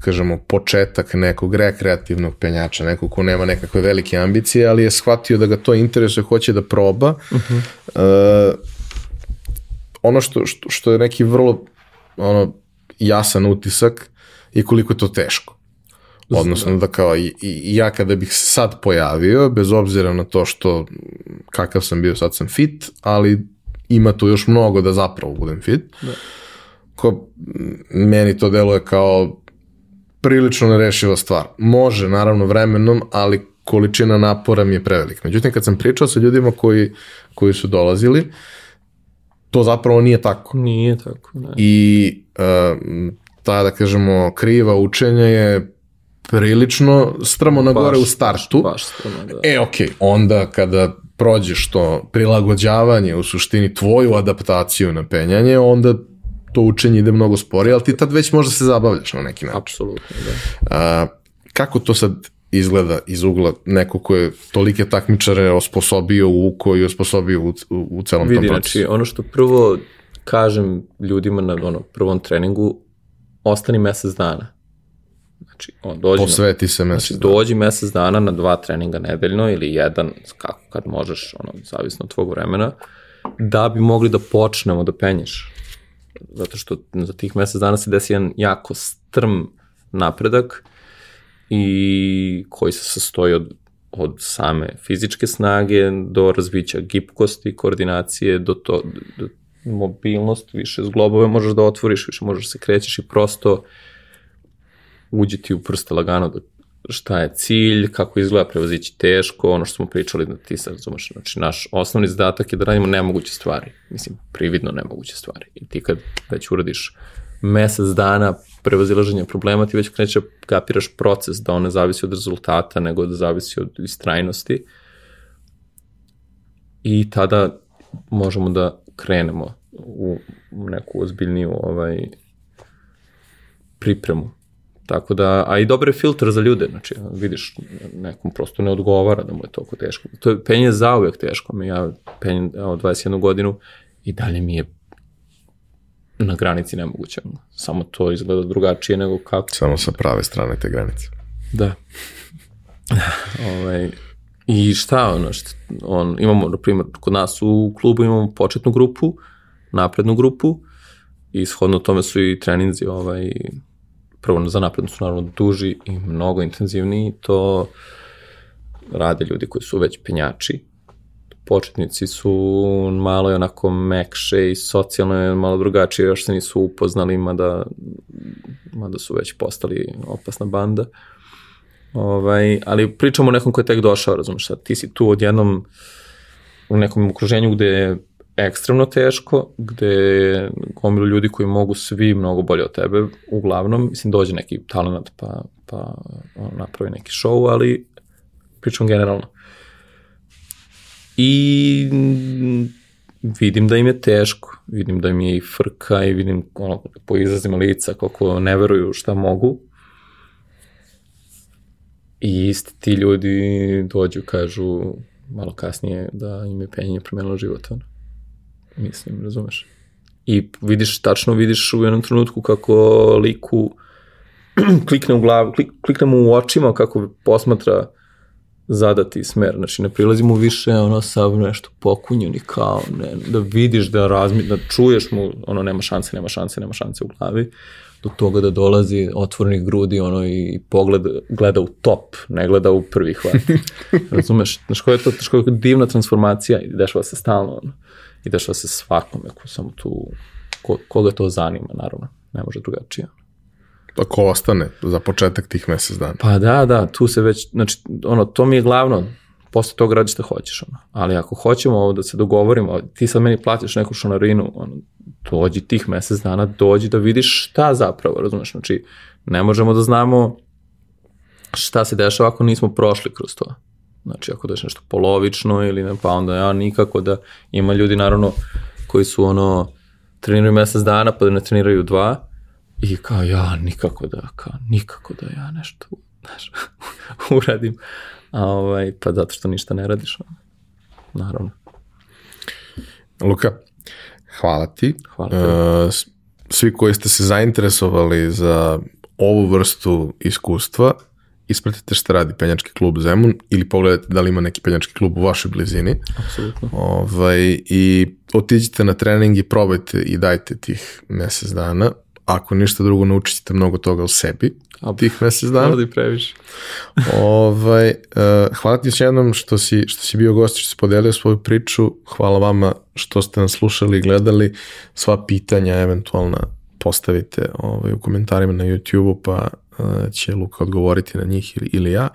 kažemo, početak nekog rekreativnog penjača, nekog ko nema nekakve velike ambicije, ali je shvatio da ga to interesuje, hoće da proba. Uh -huh. uh, ono što, što, što je neki vrlo ono, jasan utisak je koliko je to teško. Odnosno da kao i, i ja kada bih se sad pojavio, bez obzira na to što kakav sam bio, sad sam fit, ali ima tu još mnogo da zapravo budem fit. Da. Ko, meni to deluje kao prilično nerešiva stvar. Može, naravno, vremenom, ali količina napora mi je prevelika. Međutim, kad sam pričao sa ljudima koji, koji su dolazili, to zapravo nije tako. Nije tako, ne. I uh, ta, da kažemo, kriva učenja je prilično strmo na gore u startu. Baš strano, da. E, okej, onda kada prođeš to prilagođavanje, u suštini tvoju adaptaciju na penjanje, onda to učenje ide mnogo sporije, ali ti tad već možda se zabavljaš na neki način. Apsolutno, da. A, kako to sad izgleda iz ugla neko ko je tolike takmičare osposobio u koji osposobio u, u, u celom Vidi, tom procesu? znači, ono što prvo kažem ljudima na ono, prvom treningu, ostani mesec dana. Znači, on dođe Posveti se mesec Znači, dođi mesec dana na dva treninga nedeljno ili jedan, kako kad možeš, ono, zavisno od tvog vremena, da bi mogli da počnemo da penješ. Zato što za tih mesec dana se desi jedan jako strm napredak i koji se sastoji od, od same fizičke snage do razvića gipkosti, koordinacije, do, to, do mobilnost, više zglobove možeš da otvoriš, više možeš da se krećeš i prosto uđe ti u prste lagano da šta je cilj, kako izgleda prevozići teško, ono što smo pričali da ti sad razumeš. Znači, naš osnovni zadatak je da radimo nemoguće stvari. Mislim, prividno nemoguće stvari. I ti kad već uradiš mesec dana prevazilaženja problema, ti već kreće kapiraš proces, da on ne zavisi od rezultata, nego da zavisi od istrajnosti. I tada možemo da krenemo u neku ozbiljniju ovaj, pripremu Tako da, a i dobar je filtr za ljude, znači vidiš, nekom prosto ne odgovara da mu je toliko teško. To je penje zauvek teško, mi ja penjem evo, 21 godinu i dalje mi je na granici nemoguće. Samo to izgleda drugačije nego kako. Samo sa prave strane te granice. Da. ovaj, I šta ono, šta, on, imamo, na primjer, kod nas u klubu imamo početnu grupu, naprednu grupu, i shodno tome su i treninzi ovaj, prvo za napredno su naravno duži i mnogo intenzivniji, to rade ljudi koji su već penjači. Početnici su malo je onako mekše i socijalno je malo drugačije, još se nisu upoznali, mada, mada su već postali opasna banda. Ovaj, ali pričamo o nekom ko je tek došao, razumiješ, sad ti si tu odjednom u nekom okruženju gde ekstremno teško, gde gomilu ljudi koji mogu svi mnogo bolje od tebe, uglavnom, mislim, dođe neki talent pa, pa on napravi neki show, ali pričam generalno. I vidim da im je teško, vidim da im je i frka i vidim ono, po izrazima lica kako ne veruju šta mogu. I isti ti ljudi dođu, kažu malo kasnije da im je penjenje promenilo život. Ono. Mislim, razumeš? I vidiš, tačno vidiš u jednom trenutku kako liku klikne u glavu, klik, klikne mu u očima kako posmatra zadati smer. Znači, ne prilazi mu više ono sav nešto pokunjeni kao, ne, da vidiš, da razmi, da čuješ mu, ono, nema šanse, nema šanse, nema šanse u glavi, do toga da dolazi otvorenih grudi, ono, i pogled, gleda u top, ne gleda u prvi hvat. Razumeš? Znaš, koja je to, znaš, koja je divna transformacija i dešava se stalno, ono i dešava se svakome ko samo tu, ko, koga to zanima, naravno, ne može drugačije. Ako ostane za početak tih mesec dana. Pa da, da, tu se već, znači, ono, to mi je glavno, posle toga radi šta hoćeš, ono. Ali ako hoćemo ovo da se dogovorimo, ti sad meni platiš neku šanarinu, ono, dođi tih mesec dana, dođi da vidiš šta zapravo, razumeš, znači, ne možemo da znamo šta se dešava ako nismo prošli kroz to. Znači, ako daš nešto polovično ili ne, pa onda ja nikako da ima ljudi naravno koji su ono treniraju mesec dana pa da ne treniraju dva i kao ja nikako da, kao nikako da ja nešto znaš, uradim. A ovaj, pa zato što ništa ne radiš. Naravno. Luka, hvala ti. Hvala ti. Uh, svi koji ste se zainteresovali za ovu vrstu iskustva, ispratite šta radi penjački klub Zemun ili pogledajte da li ima neki penjački klub u vašoj blizini. Apsolutno. Ovaj, I otiđite na trening i probajte i dajte tih mesec dana. Ako ništa drugo, naučit ćete mnogo toga o sebi A, tih mesec dana. Hvala previše. ovaj, uh, hvala ti još jednom što si, što si bio gost, što si podelio svoju priču. Hvala vama što ste nas slušali i gledali. Sva pitanja eventualna postavite ovaj, u komentarima na YouTube-u, pa će Luka odgovoriti na njih ili, ili ja.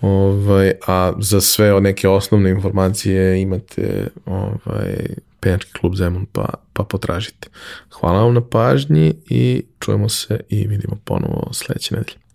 Ovaj, a za sve neke osnovne informacije imate ovaj, penjački klub Zemun pa, pa potražite. Hvala vam na pažnji i čujemo se i vidimo ponovo sledeće nedelje.